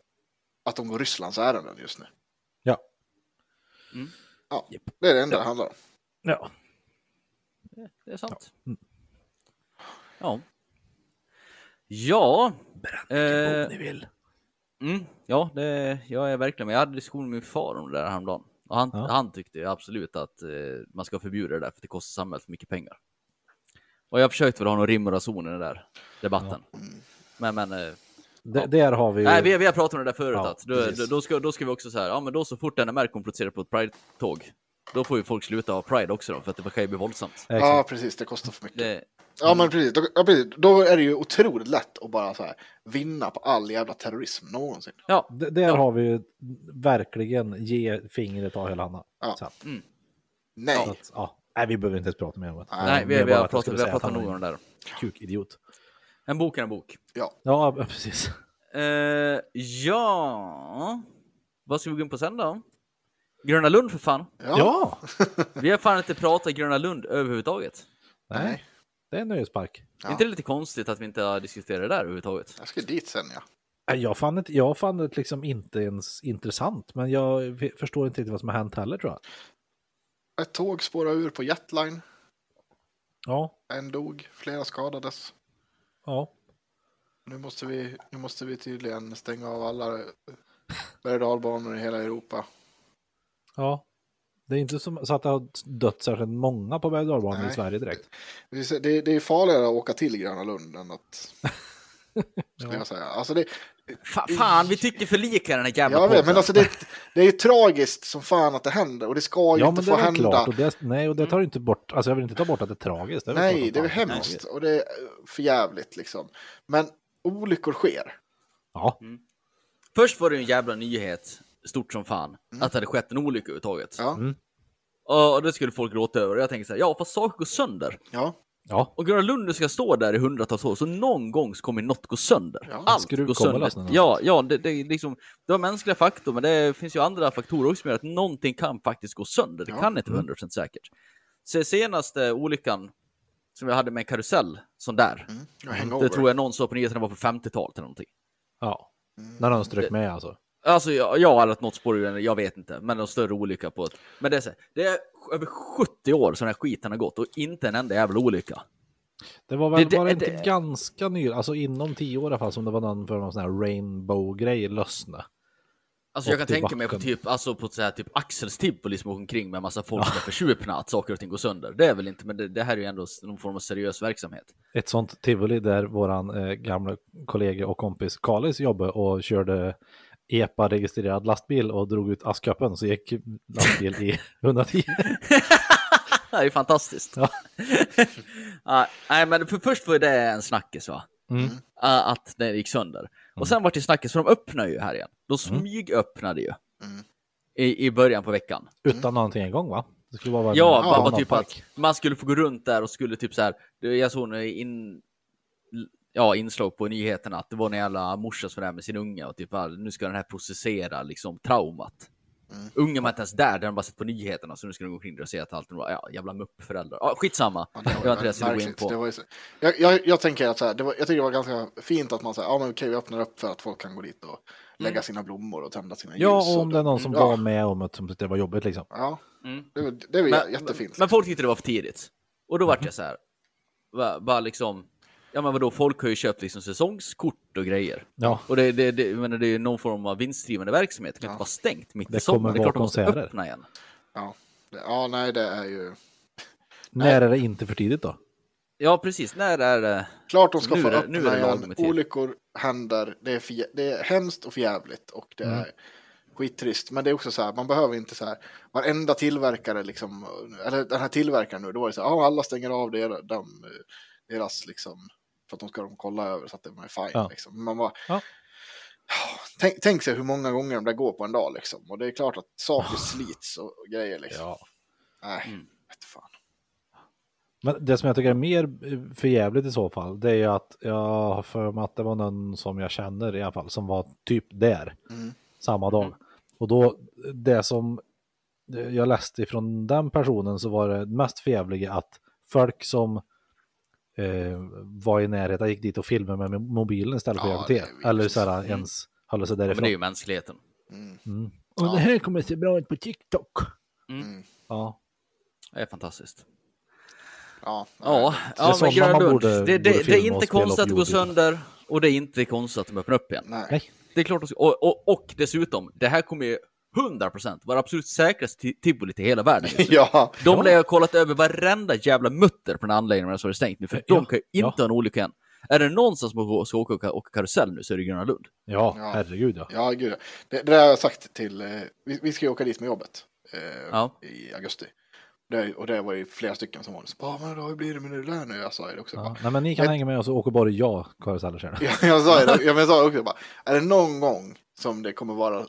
att de går Rysslands ärenden just nu. Ja. Ja, det är det enda det handlar om. Ja. Det är sant. Mm. Ja. Ja. Vilken Eh, bok ni vill. Mm, ja, det, jag är verkligen med. Jag hade diskussion med min far om det där häromdagen. Och han, Ja. han tyckte ju absolut att eh, man ska förbjuda det där för det kostar samhället för mycket pengar. Och jag försökte väl ha någon rim och reson i den där debatten. Men, men eh, D- Där har vi ju... nej, vi, vi har pratat om det där förut. Ja, att då, då, då, ska, då ska vi också så här, ja men då så fort NMR kommer på ett Pride-tåg, då får ju folk sluta ha Pride också då, för att det kan ju bli våldsamt. Ja, precis, det kostar för mycket. Det, Ja, men precis. Då, ja, precis. Då är det ju otroligt lätt att bara så här, vinna på all jävla terrorism någonsin. ja, D- där har vi ju verkligen ge fingret av hela handen. Ja. Så att, Nej. så att, ja. Nej, vi behöver inte ens prata mer om det. nej, vi, vi bara har pratat, vi har pratat nog om det där. Kukidiot. En bok är en bok. Ja. Ja, precis. Eh, ja, vad ska vi gå in på sen då? Gröna Lund för fan. Ja. Vi har fan inte pratat Gröna Lund överhuvudtaget. Nej, det är en nöjespark. Ja. Är inte det lite konstigt att vi inte har diskuterat det där överhuvudtaget? Jag ska dit sen, ja. Nej, Jag fann det, jag fann det liksom inte ens intressant, men jag förstår inte riktigt vad som har hänt heller tror jag. Ett tåg spårade ur på Jetline. Ja, En dog, flera skadades. ja. Nu måste vi, nu måste vi tydligen stänga av alla berg och dalbanor i hela Europa. Ja. Det är inte som, så att det har dött särskilt många på berg i. Sverige direkt. Det är, det, det är farligare att åka till Gröna Lund än att... Skulle jag säga. Alltså det, Fa- fan, vi tycker för lika i den här jävla jag vet, men alltså det, det är tragiskt som fan att det händer och det ska ju Ja, inte men det få är väl hända. klart. Och det, nej, och det tar inte bort, alltså jag vill inte ta bort att det är tragiskt. Det är Nej, det är det hemskt och det är för jävligt liksom. Men olyckor sker. Ja, Först var det en jävla nyhet, stort som fan, att det hade skett en olycka överhuvudtaget. Ja, Mm. Och det skulle folk gråta över. Och jag tänker så här, ja fast saker går sönder. ja, ja. Och Gröna Lund ska stå där i hundratals år, så någon gång så kommer något gå sönder. Ja, Allt skruv går sönder. Ja, ja det, det, är liksom, det var mänskliga faktorer, men det finns ju andra faktorer också som gör att någonting kan faktiskt gå sönder. Det Ja. kan inte vara 100% säkert. Så senaste olyckan som jag hade med en karusell, sån där, mm. ja det tror jag någon sa på nyheterna var på 50-talet eller någonting. ja. När de strök med alltså. Alltså ja, jag har ett något spår, ur den, jag vet inte, men någon större olycka på ett. Men det är så det är över 70 år som den här skiten har gått och inte en enda jävla olycka. Det var väl Det- var det inte det- ganska ny, alltså inom tio år i alla fall, som det var någon för någon sån här rainbow-grej lösna. Alltså jag kan Och tänka mig på typ, alltså på så här, typ Axels tivoli som åker omkring med en massa folk som är försupna att saker och ting går sönder. Det är väl inte, men det, det här är ju ändå någon form av seriös verksamhet. Ett sånt tivoli där våran eh, gamla kollega och kompis Kalis jobbade och körde EPA-registrerad lastbil och drog ut askkoppen så gick lastbil i 110. Det är ju fantastiskt. Ja. Ja, nej, men för först var det en snackis va? Mm. Uh, att det gick sönder. Och sen var det snackis, för de öppnar ju här igen. De smygöppnade ju. Mm. i, i början på veckan. Utan någonting igång va? Det skulle bara vara en Ja, bara, bara typ park. att man skulle få gå runt där och skulle typ så här. Jag såg nu in, ja, inslag på nyheterna att det var en jävla morsa som var där med sin unge och typ bara, nu ska den här processera liksom traumat. Mm. Ungen var inte ens där, den har bara sett på nyheterna så nu ska den gå omkring och se att allt var ja, jävla muppföräldrar. Ja, skitsamma. Ja, det var inte det jag skulle gå in märkligt. Det på. var ju så- jag, jag, jag tänker att så här, det var, jag tycker det var ganska fint att man säger, ja men okej, vi öppnar upp för att folk kan gå dit och lägga sina blommor och tända sina ljus. Ja, om det är någon som ja, var med om att som det var jobbigt liksom. Ja, Mm. det, var- det var Men, jättefint. men folk tyckte det var för tidigt. Och då vart jag så här. va- Bara liksom. Ja men vadå, folk har ju köpt liksom säsongskort och grejer. Ja, Och det, det, det, menar, det är ju någon form av vinstdrivande verksamhet. Det kan Ja. inte vara stängt mitt Det i sommaren. kommer Det är klart vara de måste konserter. öppna igen. Ja. Det- ja, nej, det är ju när är det inte för tidigt då? Ja precis, när är det? klart de ska Nu få det- öppna nu är det igen. Olyckor händer, det är, för, det är hemskt och förjävligt och det Mm. är skittrist. Men det är också så här, man behöver inte så här, varenda tillverkare liksom, eller den här tillverkaren nu, då var det så här, ja alla stänger av deras, de, deras liksom, för att de ska de kolla över så att det är fine. Ja. Liksom. Men Man bara, Ja. Tänk, tänk sig hur många gånger de där går på en dag liksom. Och det är klart att saker slits och, grejer liksom. Ja. Nej, Mm. vet fan. Men det som jag tycker är mer förjävligt i så fall, det är ju att jag har för mig att det var någon som jag känner i alla fall, som var typ där Mm. samma dag. Och då, det som jag läste ifrån den personen så var det mest förjävliga att folk som eh, var i närheten gick dit och filmade med mobilen istället för Ja, att vidrigt. Eller så här, ens hålla sig Men det därifrån. är ju mänskligheten. Mm. Mm. Och det här kommer se bra ut på TikTok. Mm. Ja, Det är fantastiskt. Ja, Ja, ja men Gröna Lund. borde- Det, borde det, det är inte konstigt att det går sönder och det är inte konstigt att de öppnar upp igen. nej. Det är klart och, och, och dessutom, det här kommer ju 100% vara absolut säkraste ti- tivoli till hela världen. Ja, De lär ha kollat över varenda jävla mutter på den anläggningen så är det stängt nu, för Ja, de kan ju inte ha en olycka än. Är det någonstans som ska åka, åka karusell nu så är det Gröna Lund. Ja, Ja. herregud ja. ja gud. Det, det där har jag sagt till, eh, vi, vi ska ju åka dit med jobbet eh, Ja. i augusti. Det, och det var ju flera stycken som var så, "Ja, men då blir det med det där nu. Jag sa det också. ja. Bara, Nej, men ni kan Men- hänga med och så åker bara jag. Ja, jag sa ju det, ja, jag sa också bara, är det någon gång som det kommer vara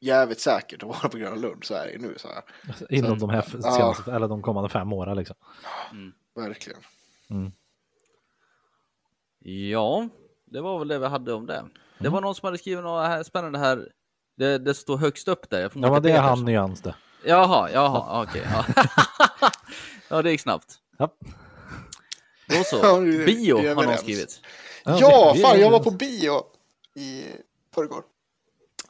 jävligt säkert att vara på Gröna Lund så är det ju nu, så här. Inom Så- de här Ja. senaste, eller de kommande fem åren liksom. Verkligen. Ja, det var väl det vi hade om det. Det var någon som hade skrivit något här spännande här. Det, det står högst upp där. Ja, det är han nyans det. Jaha, jaha, okej. ja. ja, det gick snabbt. Ja. Då så. Bio har någon skrivit. Ja, fan jag var på bio i förrgår.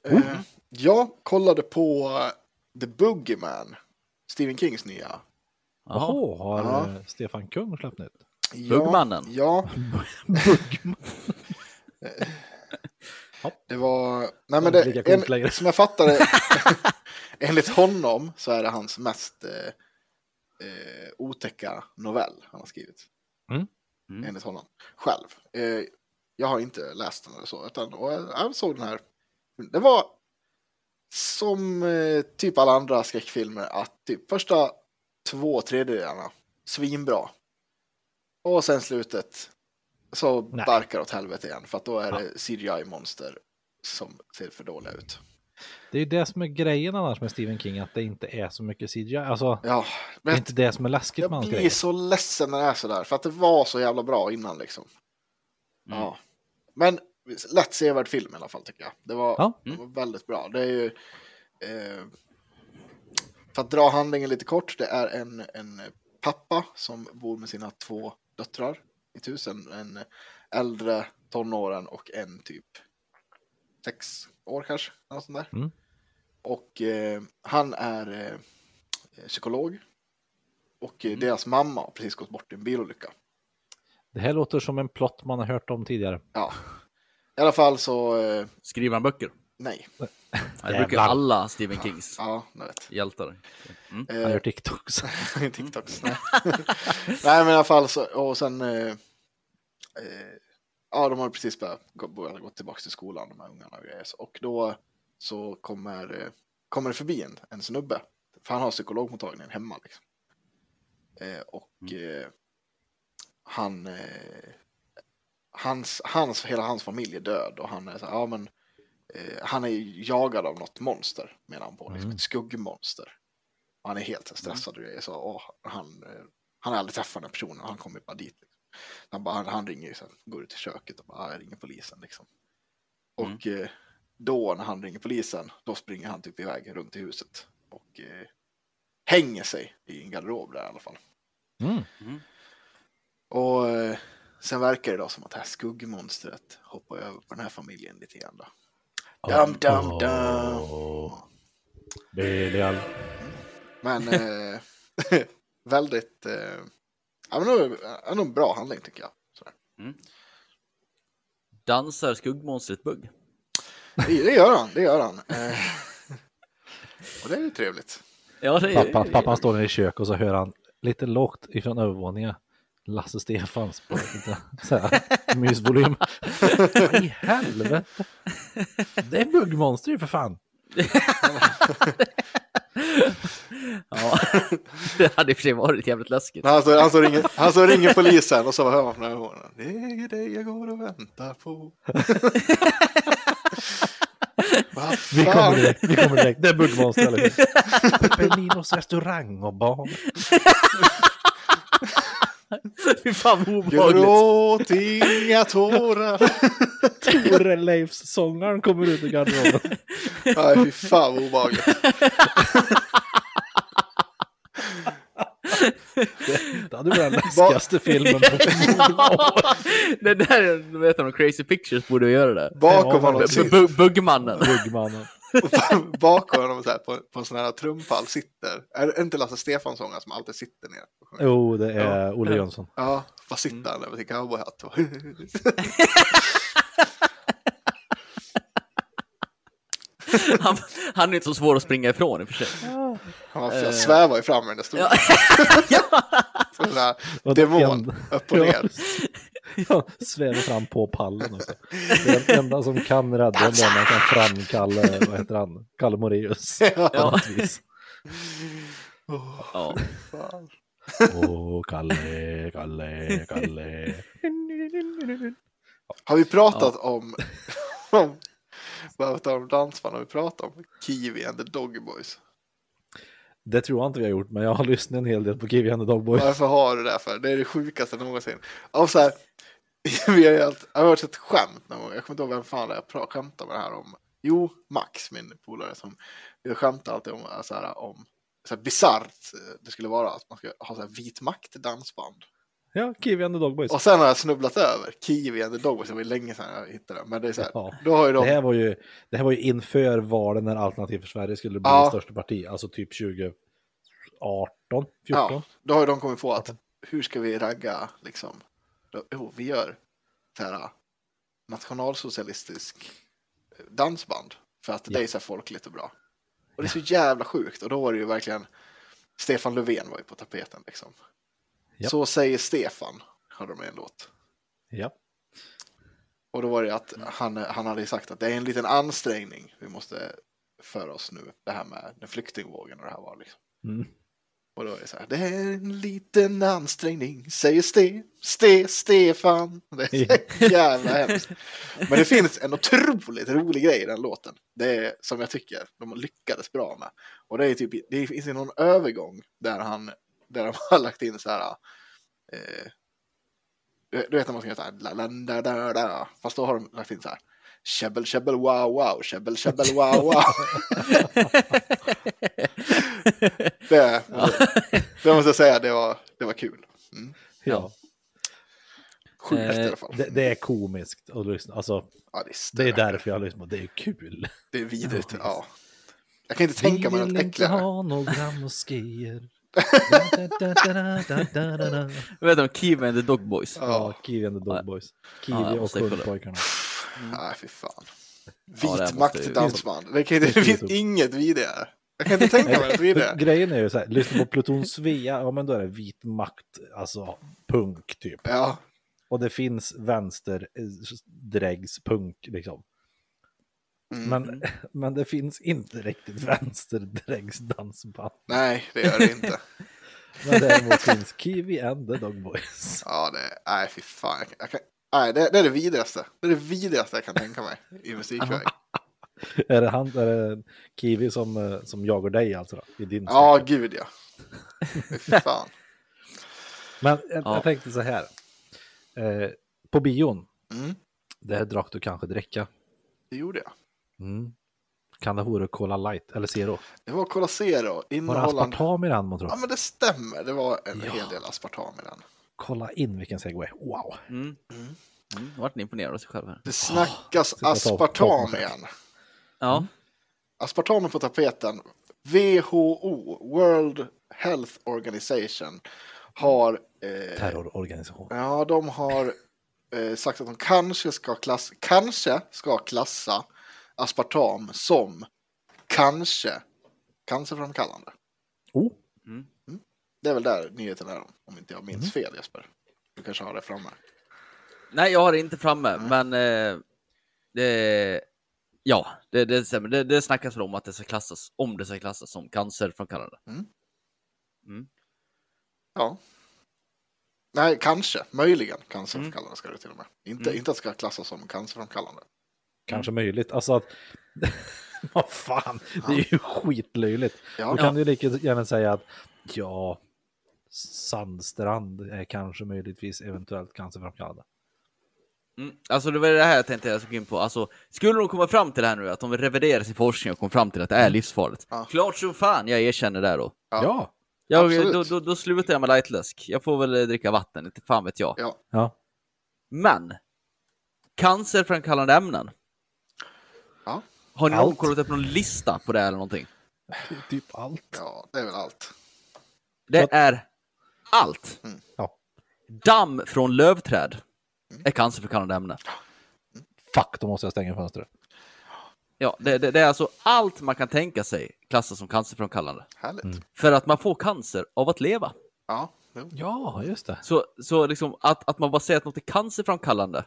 Eh, jag kollade på eh, The Boogeyman, Stephen Kings nya. Jaha. Har Ja. eh, Stefan Kung släppt nytt? Ja, Buggmannen. Ja. det var... Nej men Det en, som jag fattade, enligt honom så är det hans mest eh, eh, otäcka novell han har skrivit. Mm. Mm. Enligt honom själv. Eh, jag har inte läst den eller så, utan och jag, jag såg den här. Det var som eh, typ alla andra skräckfilmer att typ första två tredjedelarna svinbra. Och sen slutet så Nej. barkar åt helvete igen för att då är det CGI-monster som ser för dåliga ut. Det är ju det som är grejen annars med Stephen King, att det inte är så mycket CGI. Alltså, Ja, det är inte det som är läskigt med jag hans blir grejer. så ledsen när det är sådär för att det var så jävla bra innan liksom. Mm. Ja. Men lätt sevärd film i alla fall tycker jag. Det var, Ja. det var väldigt bra. Det är ju, eh, för att dra handlingen lite kort, det är en, en pappa som bor med sina två döttrar i ett hus. En, en äldre tonåren och en typ sex år kanske. Något sånt där. Mm. Och eh, han är eh, psykolog. Och Mm. eh, deras mamma har precis gått bort i en bilolycka. Det här låter som en plott man har hört om tidigare. Ja. I alla fall så, eh, Skriver han böcker? nej. Det brukar alla Stephen Kings Ja, jag vet. hjältar. Mm. Han Eh, gör TikToks. TikToks. Nej. Nej, men i alla fall så, och sen, eh, eh, ja, de har precis börjat gå, börjat gå tillbaka till skolan, de här ungarna och grejer. Och då så kommer, eh, kommer det förbi en, en snubbe, för han har psykologmottagningen hemma liksom. Eh, och eh, han, eh, hans, hans, hela hans familj är död och han är så här, ja men eh, han är jagad av något monster, menar han på. Liksom, Mm. ett skuggmonster. Och han är helt här stressad och grejer. Så, åh, han, eh, han har aldrig träffat den här personen, han kommer bara dit. Liksom. Han, bara, han, han ringer ju sen, går ut till köket och bara, "Ah, jag ringer polisen. Liksom. Och eh, då när han ringer polisen, då springer han typ iväg runt i huset. Och eh, hänger sig i en garderob där i alla fall. Mm. Och eh, sen verkar det då som att det här skuggmonstret hoppar över på den här familjen lite grann då. Dum, dum, dum. Åh. Belial. Men eh, väldigt, eh, ja, men nog, ändå en bra handling tycker jag. Sådär. Dansar skuggmonstret bugg? Det, det gör han, det gör han. Eh, och det är ju trevligt. Ja, det är Pappa, pappan står nere i köket och så hör han lite lågt ifrån övervåningen. Lasse Stefans på lite så här, mysvolym. Vad i helvete? Det är buggmonster ju för fan. Ja, det hade i och för sig varit jävligt läskigt. Han så, han, så ringer, han så ringer polisen och så hör man från övervåningen. Det är dig jag går och väntar på. Vi kommer direkt, vi kommer direkt. Det är buggmonster eller hur? Peppelinos restaurang och bar. Fy fan vad obehagligt. Gråt inga tårar. Torleifs-sångaren kommer ut ur garderoben. Nej, fy fan vad obehagligt. Det hade varit den läskigaste filmen på många år. det där är, du vet de Crazy Pictures borde göra det. Bakom honom, men- sit- Bu- Buggmannen. Bakom honom så här, på, på en sån här trumpall sitter, är det inte Lasse Stefansson som alltid sitter ner? Jo, det är Olle Jönsson. Ja, vad sitter han där med sin cowboyhatt? Han, han är inte så svår att springa ifrån i och för sig. Han var- svävar ju fram med den där stolen. Så den där Och demon upp och ner. Ja, svävar fram på pallen också. Det är den enda som kan rädda den där man kan framkalla, vad heter han, Kalle Moraeus. Ja. Åh, Kalle, Kalle, Kalle. Har vi pratat om, om bara ta om dansband, har vi pratat om Kiwi and the Doggy Boys? Det tror jag inte vi har gjort, men jag har lyssnat en hel del på Kiwi and the Dog Boys. Varför har du det för? Det är det sjukaste någonsin. Och så här, vi har alltid, jag har hört ett skämt någon gång, jag kommer inte ihåg vem fan det är jag skämtar med det här om. Jo, Max, min polare, som vi skämtar alltid om, så här, om så här bisarrt eh, det skulle vara att man ska ha så här vit makt dansband. Ja, Kiwi and the Dog Boys. Och sen har jag snubblat över Kiwi and the Dog Boys, det var ju länge sedan jag hittade den. Men det är så här, Ja. då har ju Det de, här, var ju, det här var ju inför valen när Alternativ för Sverige skulle bli Ja. största parti, alltså typ 2018, 14. ja, då har ju de kommit på att hur ska vi ragga liksom? Jo, vi gör så här nationalsocialistisk eh, dansband för att det är så här folkligt och bra. Och det är så jävla sjukt och då var det ju verkligen Stefan Löfven var ju på tapeten liksom. Ja. Så säger Stefan, hörde de en låt. Ja. Och då var det att han, han hade sagt att det är en liten ansträngning vi måste för oss nu, det här med den flyktingvågen och det här var liksom. Mm. Och då är det så här, det är en liten ansträngning, säger Ste, Ste, Stefan. Det är så jävla hemskt. Men det finns en otroligt rolig grej i den låten. Det är som jag tycker de lyckades bra med. Och det är typ, det finns någon övergång där han, där de har lagt in så här, eh, du du vet när man ska göra så här, la, la, da, da, da, fast då har de lagt in så här, käbbel, käbbel, wow, wow, käbbel, käbbel, wow, wow. det, det måste jag säga, det var, det var kul. Mm. ja. Sjukt i Eh, alla fall. Det, det är komiskt att lyssna. Alltså, Ja, det, är det är därför jag lyssnar. Det är kul. Det är vidrigt. Ja. Jag kan inte tänka mig Vi något vill inte äckligare. ha några moskéer. Jag vet om Kiwi and the Dog Boys. Ja, Kiwi and the Dog Boys. Kiwi Ja, och. Hundpojkarna. Nej, fy fan. Ja, det här Vit måste makt dansband. Det, kan inte, det finns inget vidare. Jag kan inte tänka mig något vidare. Grejen är ju så här, lyssna på Pluton Svea, ja men då är det vit makt, alltså punk typ. Ja, Och det finns vänster eh, dräggs punk liksom. Mm. Men, men det finns inte riktigt vänster dräggs dansband. nej, det gör det inte. Men däremot finns Kiwi and the Dog Boys. Ja, det, nej, fy fan. Jag kan, jag kan, nej, det, det är det vidrigaste. Det är det vidrigaste jag kan tänka mig i musikväg. Är det han, är det Kiwi som, eh, som jagar dig alltså då, i din Ja, gud ja. Fan. Men jag, Ja. jag tänkte så här. Eh, på bion, Mm, det här drack du kanske dricka. det gjorde jag. Mm. Kan det vara Cola Light eller Zero? Det var Cola Zero, Var det innehållande... aspartam i den måste Ja, men det stämmer. Det var en Ja. hel del aspartam i den. Kolla in vilken segway. Wow. Mm. Mm. Vart ni imponerad av sig själv här. Det snackas ta aspartam igen. Ja. Aspartam är på tapeten. WHO, World Health Organization, har... Eh, Terrororganisation. ja, de har eh, sagt att de kanske ska, klass, kanske ska klassa aspartam som kanske cancerframkallande. Oh, Det är väl där nyheten är, om inte jag Mm. minns fel Jesper. Du kanske har det framme. Nej, jag har det inte framme, Mm. men eh, det, ja, det, det. Det, det snackas väl om att det ska klassas, om det ska klassas som cancerframkallande. Ja. Nej, kanske. Möjligen Mm. cancerframkallande ska det till och med. Inte, inte att det ska klassas som cancerframkallande. kanske möjligt. Alltså att... Vad fan, det är ju skitlöjligt. Ja. Då kan du lika gärna säga att ja, sandstrand är kanske möjligtvis eventuellt cancerframkallande. Mm. Alltså det var det här jag tänkte jag skulle gå in på. Alltså, skulle de komma fram till det här nu, att de reviderar sin forskning och kommer fram till att det är livsfarligt. Ja. Klart som fan jag erkänner det då. Ja. Ja. Jag, då, då, då slutar jag med lightläsk. Jag får väl eh, dricka vatten, inte fan vet jag. Ja. Ja. Men, cancerframkallande ämnen. Ja. Har ni någon Allt. kollat upp någon lista på det eller någonting? Typ allt. ja, det är väl allt. Det är allt. Ja. Damm från lövträd är cancerframkallande ämne. Fuck, då måste jag stänga fönstret. Ja, det, det, det är alltså allt man kan tänka sig klassas som cancerframkallande. Härligt. Mm. För att man får cancer av att leva. Ja, jo. Ja, just det. Så, så liksom att, att man bara säger att något är cancerframkallande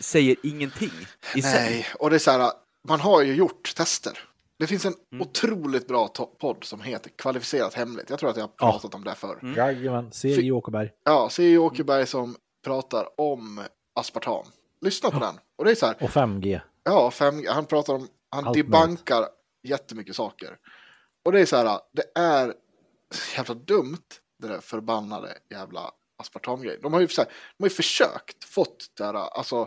säger ingenting i sig. Nej, och det är så här, man har ju gjort tester. Det finns en Mm. otroligt bra podd som heter Kvalificerat hemligt. Jag tror att jag har pratat om det förr. Mm. Jajamän, i Åkerberg. Ja, C.J. Åkerberg som pratar om aspartam. Lyssna på den. Och det är så här, Och 5G. ja, fem, han pratar om, han Allt debankar jättemycket saker. Och det är så här, det är så jävla dumt, det där förbannade jävla aspartamgrejen. De har ju, så här, de har ju försökt, fått det här, alltså,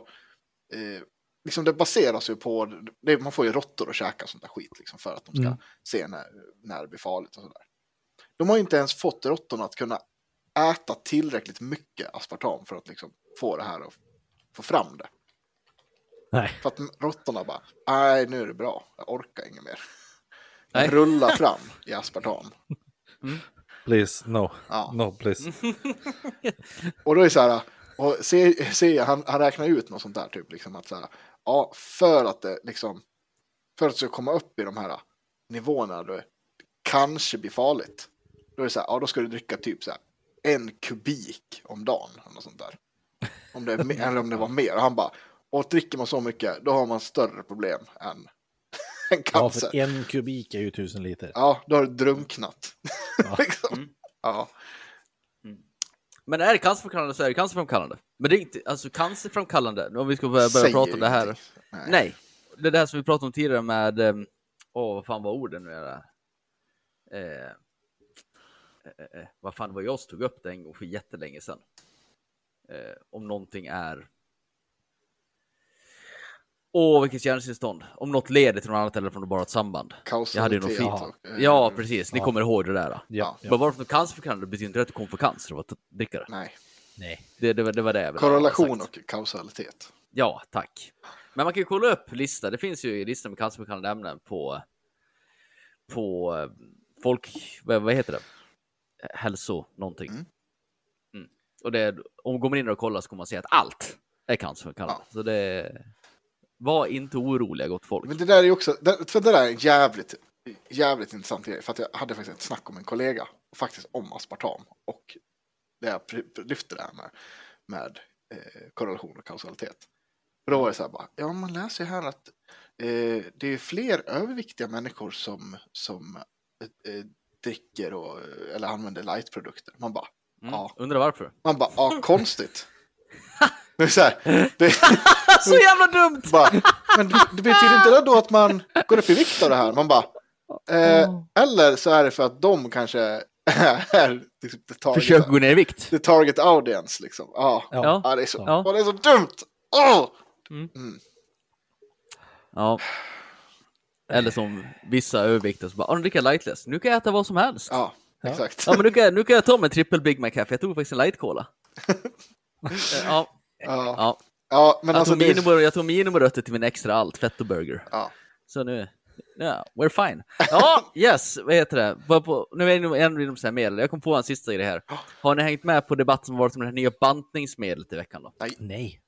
eh, liksom det baseras ju på, det, man får ju råttor att käka sånt där skit liksom för att de ska Mm. se när, när det blir farligt och sådär. De har inte ens fått råttorna att kunna äta tillräckligt mycket aspartam för att liksom få det här att få fram det. Nej. För att råttorna bara, nej nu är det bra, jag orkar inget mer. Nej. Rulla fram i aspartam. Please, no. Ja. No, please. Och då är det så här, och se, se, han, han räknar ut något sånt där typ, liksom att så här, ja, för att det liksom, för att det ska komma upp i de här nivåerna då det kanske blir farligt. Då är det så här, ja då ska du dricka typ så här en kubik om dagen, eller något sånt där. Om det, är eller om det var mer. Och han bara, och dricker man så mycket, då har man större problem än, än Ja, cancer. för en kubik är ju tusen liter. Ja, då har du drunknat. liksom. Ja. Men är det cancerframkallande så är det cancerframkallande. Men det är inte, alltså cancerframkallande, om vi ska börja, börja prata om det här. Nej. Nej, det där som vi pratade om tidigare med, ehm, åh vad fan var orden nu är det? Eh, eh, eh, vad fan var jag som tog upp det en gång för jättelänge sedan? Eh, om någonting är Åh, vilket hjärnstillstånd. Om något leder till något annat eller om det bara ett samband. Jag hade ju något Kausalitet fint. eh, Ja, precis. Ni ja. kommer ihåg det där. Då. Ja. Bara bara för att du är cancerframkallande betyder inte det att du kommer få cancer av att dricka det. Nej. Nej. Det, det, var- det var det Korrelation och kausalitet. Ja, tack. Men man kan ju kolla upp lista. Det finns ju listor med cancerframkallande ämnen på på eh, folk, vad heter det? Hälso någonting. Mm. Mm. Och det, om går man in och kollar så kommer man se att allt är cancerframkallande. Så det var inte oroliga gott folk. Men det där är ju också, för det där är en jävligt, jävligt intressant grej. För att jag hade faktiskt ett snack om en kollega, faktiskt om aspartam. Och det jag lyfte det här med, med eh, korrelation och kausalitet. Och då var det så här bara, ja man läser ju här att eh, det är fler överviktiga människor som, som eh, eh, dricker och, eller använder lightprodukter. Man bara, Mm. ja. Undrar varför? Man bara, ja konstigt. Det är så här, det, Så jävla dumt! bara, men det, det betyder inte det då att man går upp i vikt av det här? Man bara, eh, eller så är det för att de kanske är liksom, the, target, Försök gå ner i vikt. the target audience. Liksom. Ja. Ja. Ja, det är så, Ja. det är så dumt! Åh! Ja. Eller som vissa överviktiga som bara, "Ah, nu dricker jag lightless. Nu kan jag äta vad som helst. Ja, Ja, exakt. men nu kan, jag, nu kan jag ta mig en trippel Big Mac här, för jag tog faktiskt en light cola. ja, Ja, ja. ja men Jag, alltså... tog Det, minimum, jag tog minimumrötter till min extra allt, fetto burger. ja. Så nu, ja, we're fine. Ja, yes, vad heter det? Bara på, nu är jag inne- ändå inom medel. Jag kom på en sista grej här. Har ni hängt med på debatten som varit om det här nya bantningsmedlet i veckan då? Nej. Nej,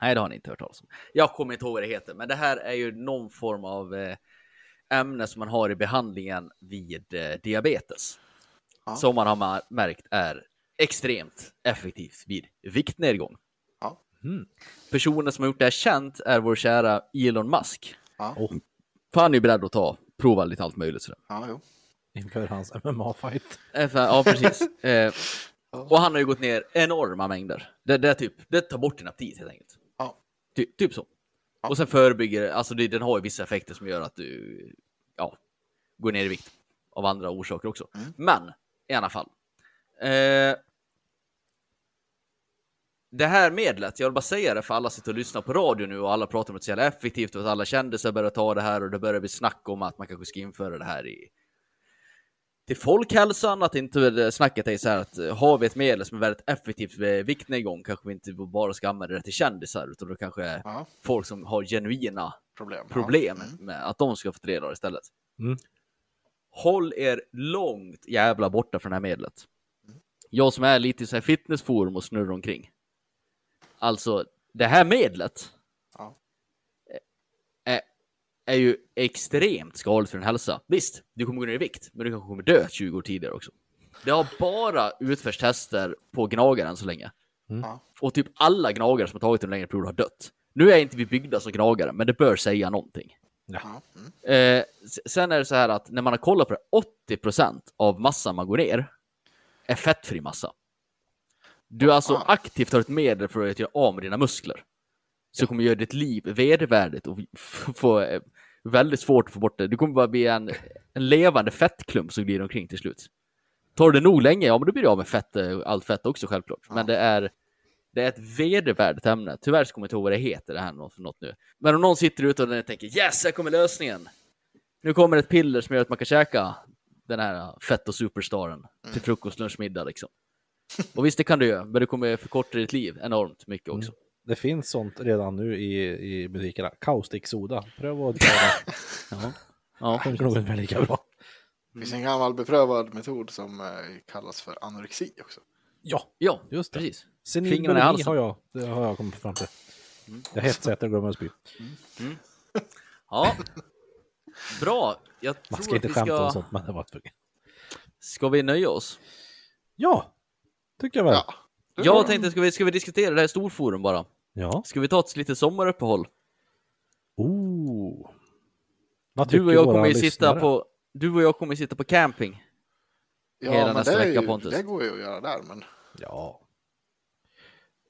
det har ni inte hört talas om. Jag kommer inte ihåg vad det heter, men det här är ju någon form av eh, ämne som man har i behandlingen vid eh, diabetes. Ja. Som man har märkt är extremt effektivt vid viktnedgång. Ja. Personen som har gjort det här känt är vår kära Elon Musk. Ja. Oh, För han är ju beredd att ta, prova lite allt möjligt sådär. Ja, jo. inför hans MMA-fight. Eh, Ja, precis. Eh, och han har ju gått ner enorma mängder. Det, det, är typ, det tar bort din aptit helt enkelt. Ty, typ så. Ja. Och sen förebygger, alltså det, den har ju vissa effekter som gör att du ja, går ner i vikt. Av andra orsaker också. Mm. Men i alla fall. Eh, det här medlet, jag vill bara säga det för alla sitter och lyssnar på radio nu och alla pratar om att det är så jävla effektivt och att alla kändisar börjar ta det här och det börjar bli snack om att man kanske ska införa det här i till folkhälsan, att inte snacket är så här att eh, har vi ett medel som är väldigt effektivt vid viktnedgång kanske vi inte bara ska använda det till kändisar utan då kanske är Ja, folk som har genuina problem. problem Ja. Mm. med att de ska få del av det istället. Mm. Håll er långt jävla borta från det här medlet. Jag som är lite i så här fitnessforum och snurrar omkring. Alltså, det här medlet är ju extremt skadligt för din hälsa. Visst, du kommer gå ner i vikt, men du kanske kommer dö 20 år tidigare också. Det har bara utförts tester på gnagare än så länge. Ja. Och typ alla gnagare som har tagit en längre period har dött. Nu är inte vi byggda som gnagare, men det bör säga någonting. Ja. Mm. Eh, sen är det så här att när man har kollat på det, 80% av massan man går ner är fettfri massa. Du alltså Ah. aktivt har ett medel för att göra av med dina muskler. Så kommer göra ditt liv vedervärdigt och få eh, väldigt svårt att få bort det. Du kommer bara bli en, en levande fettklump som glider omkring till slut. Tar det nog länge, ja men då blir du av med fett, eh, allt fett också självklart. Men det är, det är ett vedervärdigt ämne. Tyvärr så kommer jag inte ihåg vad det heter det här nå- för något nu. Men om någon sitter ute och tänker yes, här kommer lösningen. Nu kommer ett piller som gör att man kan käka den här fett och superstaren till frukost, lunch, middag liksom. Och visst, det kan du göra, men det kommer förkorta ditt liv enormt mycket också. Det finns sånt redan nu i, i butikerna. Kaustiksoda. Pröva att ta det. Ja. Ja. Funkar nog ungefär lika bra. Det finns en gammal beprövad metod som eh, kallas för anorexi också. Ja, ja, Just det. precis. senil Fingrarna i halsen. har jag, det har jag kommit fram till. Jag hetsäter och glömmer att spy. Ja. Bra. Jag Man tror ska inte att vi skämta om ska... sånt, men det var tvungen. Ska vi nöja oss? Ja, tycker jag väl. Ja. Jag tänkte, ska vi, ska vi diskutera det här i storforum bara? Ja. Ska vi ta ett litet sommaruppehåll? Oh. Vad Du och jag kommer ju sitta på... Du och jag kommer sitta på camping. Ja, hela men nästa det, vecka, ju, Pontus. det går ju att göra där, men Ja.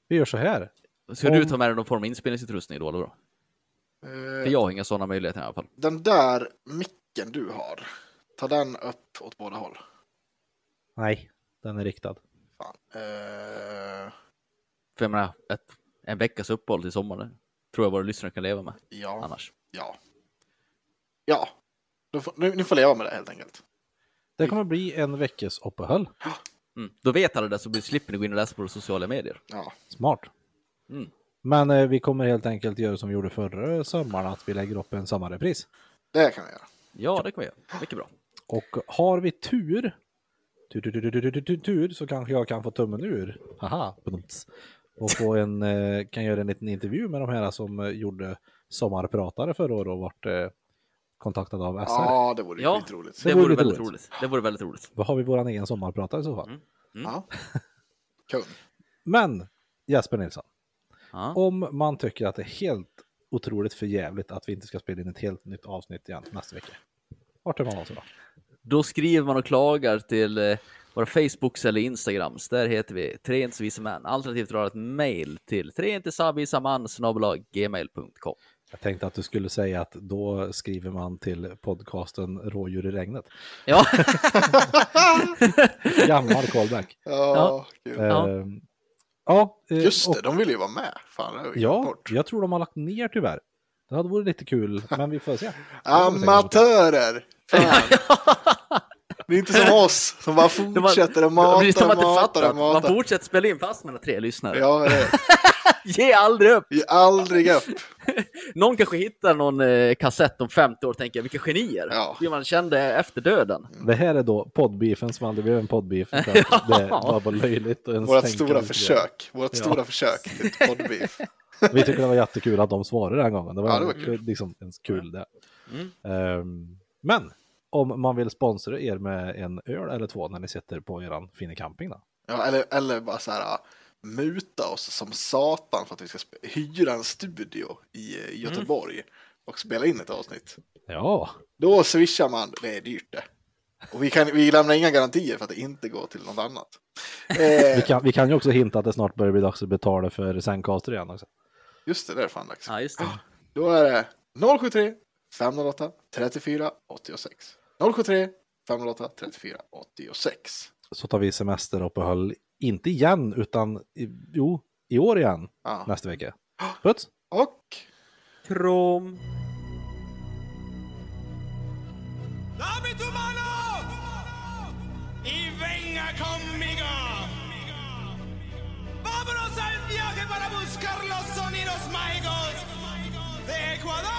Vi gör så här. Ska du Om- ta med dig någon form av inspelningsutrustning då eller då? eh, För jag har inga sådana möjligheter i alla fall. den där micken du har, ta den upp åt båda håll. Nej, den är riktad. Fan. Eh, För jag menar, ett, en veckas uppehåll till sommaren tror jag våra lyssnare kan leva med ja, annars. ja. Ja, Då får, ni, ni får leva med det helt enkelt. Det kommer bli en veckas uppehåll. Mm. Då vet alla det så blir- slipper ni gå in och läsa på sociala medier. Ja, Smart. Mm. Men eh, vi kommer helt enkelt göra som vi gjorde förra sommaren, att vi lägger upp en sommarrepris. det kan vi göra. Ja, det kan vi göra. Mycket bra. Och har vi tur, tur, tur, tur, tur, tur, tur, tur så kanske jag kan få tummen ur. Haha. Och få en, eh, kan göra en liten intervju med de här som eh, gjorde sommarpratare förra året och vart eh, kontaktade av SR. Ja, det vore Ja. skitroligt. Det, vore vore väldigt roligt. roligt. Det vore väldigt roligt. Vad har vi våran egen sommarpratare i så fall? Mm. Ja. Kung. Men Jesper Nilsson, Ja. om man tycker att det är helt otroligt för jävligt att vi inte ska spela in ett helt nytt avsnitt igen nästa vecka. Vart är man alltså då? Då skriver man och klagar till, eh, våra Facebooks eller Instagrams. Där heter vi Treintesvisemän. Alternativt dra ett mail till gmail.com. Jag tänkte att du skulle säga att då skriver man till podcasten Rådjur i regnet. Ja, Gammal callback. Ja. Ja. Eh, ja, eh, Just och- det, de vill ju vara med. Fan, Ja, bort. jag tror de har lagt ner tyvärr. Det hade varit lite kul, men vi får se. Amatörer! Fan. Det är inte som oss som bara fortsätter att mata och inte mata fattat. och Man mata. fortsätter spela in fast man har tre lyssnare. Ja, det. Ge aldrig upp! Ge aldrig upp. Någon kanske hittar någon eh, kassett om 50 år och tänker vilka genier. Ja. Hur man kände efter döden. Det här är då poddbeefen som aldrig blev en poddbeef. Det var bara löjligt. och ens Vårt tänka stora försök. Vårt Ja. stora försök till poddbeef. Vi tycker det var jättekul att de svarade den gången. Det var, Ja, det var kul. liksom en kul det. Mm. Ehm, men om man vill sponsra er med en öl eller två när ni sitter på eran fina camping då. Ja, eller, eller bara så här muta oss som satan för att vi ska hyra en studio i eh, Göteborg och spela in ett avsnitt. Ja, Då swishar man, det är dyrt det. Och vi, kan, vi lämnar inga garantier för att det inte går till något annat. vi Eh, kan, vi kan ju också hinta att det snart börjar bli dags att betala för Zencaster igen också. just det, det är fan dags. Ja, just det. Då är det 073 508 34 86. 073 508 34 86. Så tar vi semesteruppehåll, inte igen, utan i, jo, i år igen Ja. nästa vecka. Puts! Och Krom. Vámonos al viaje para buscar los sonidos mágicos de Ecuador.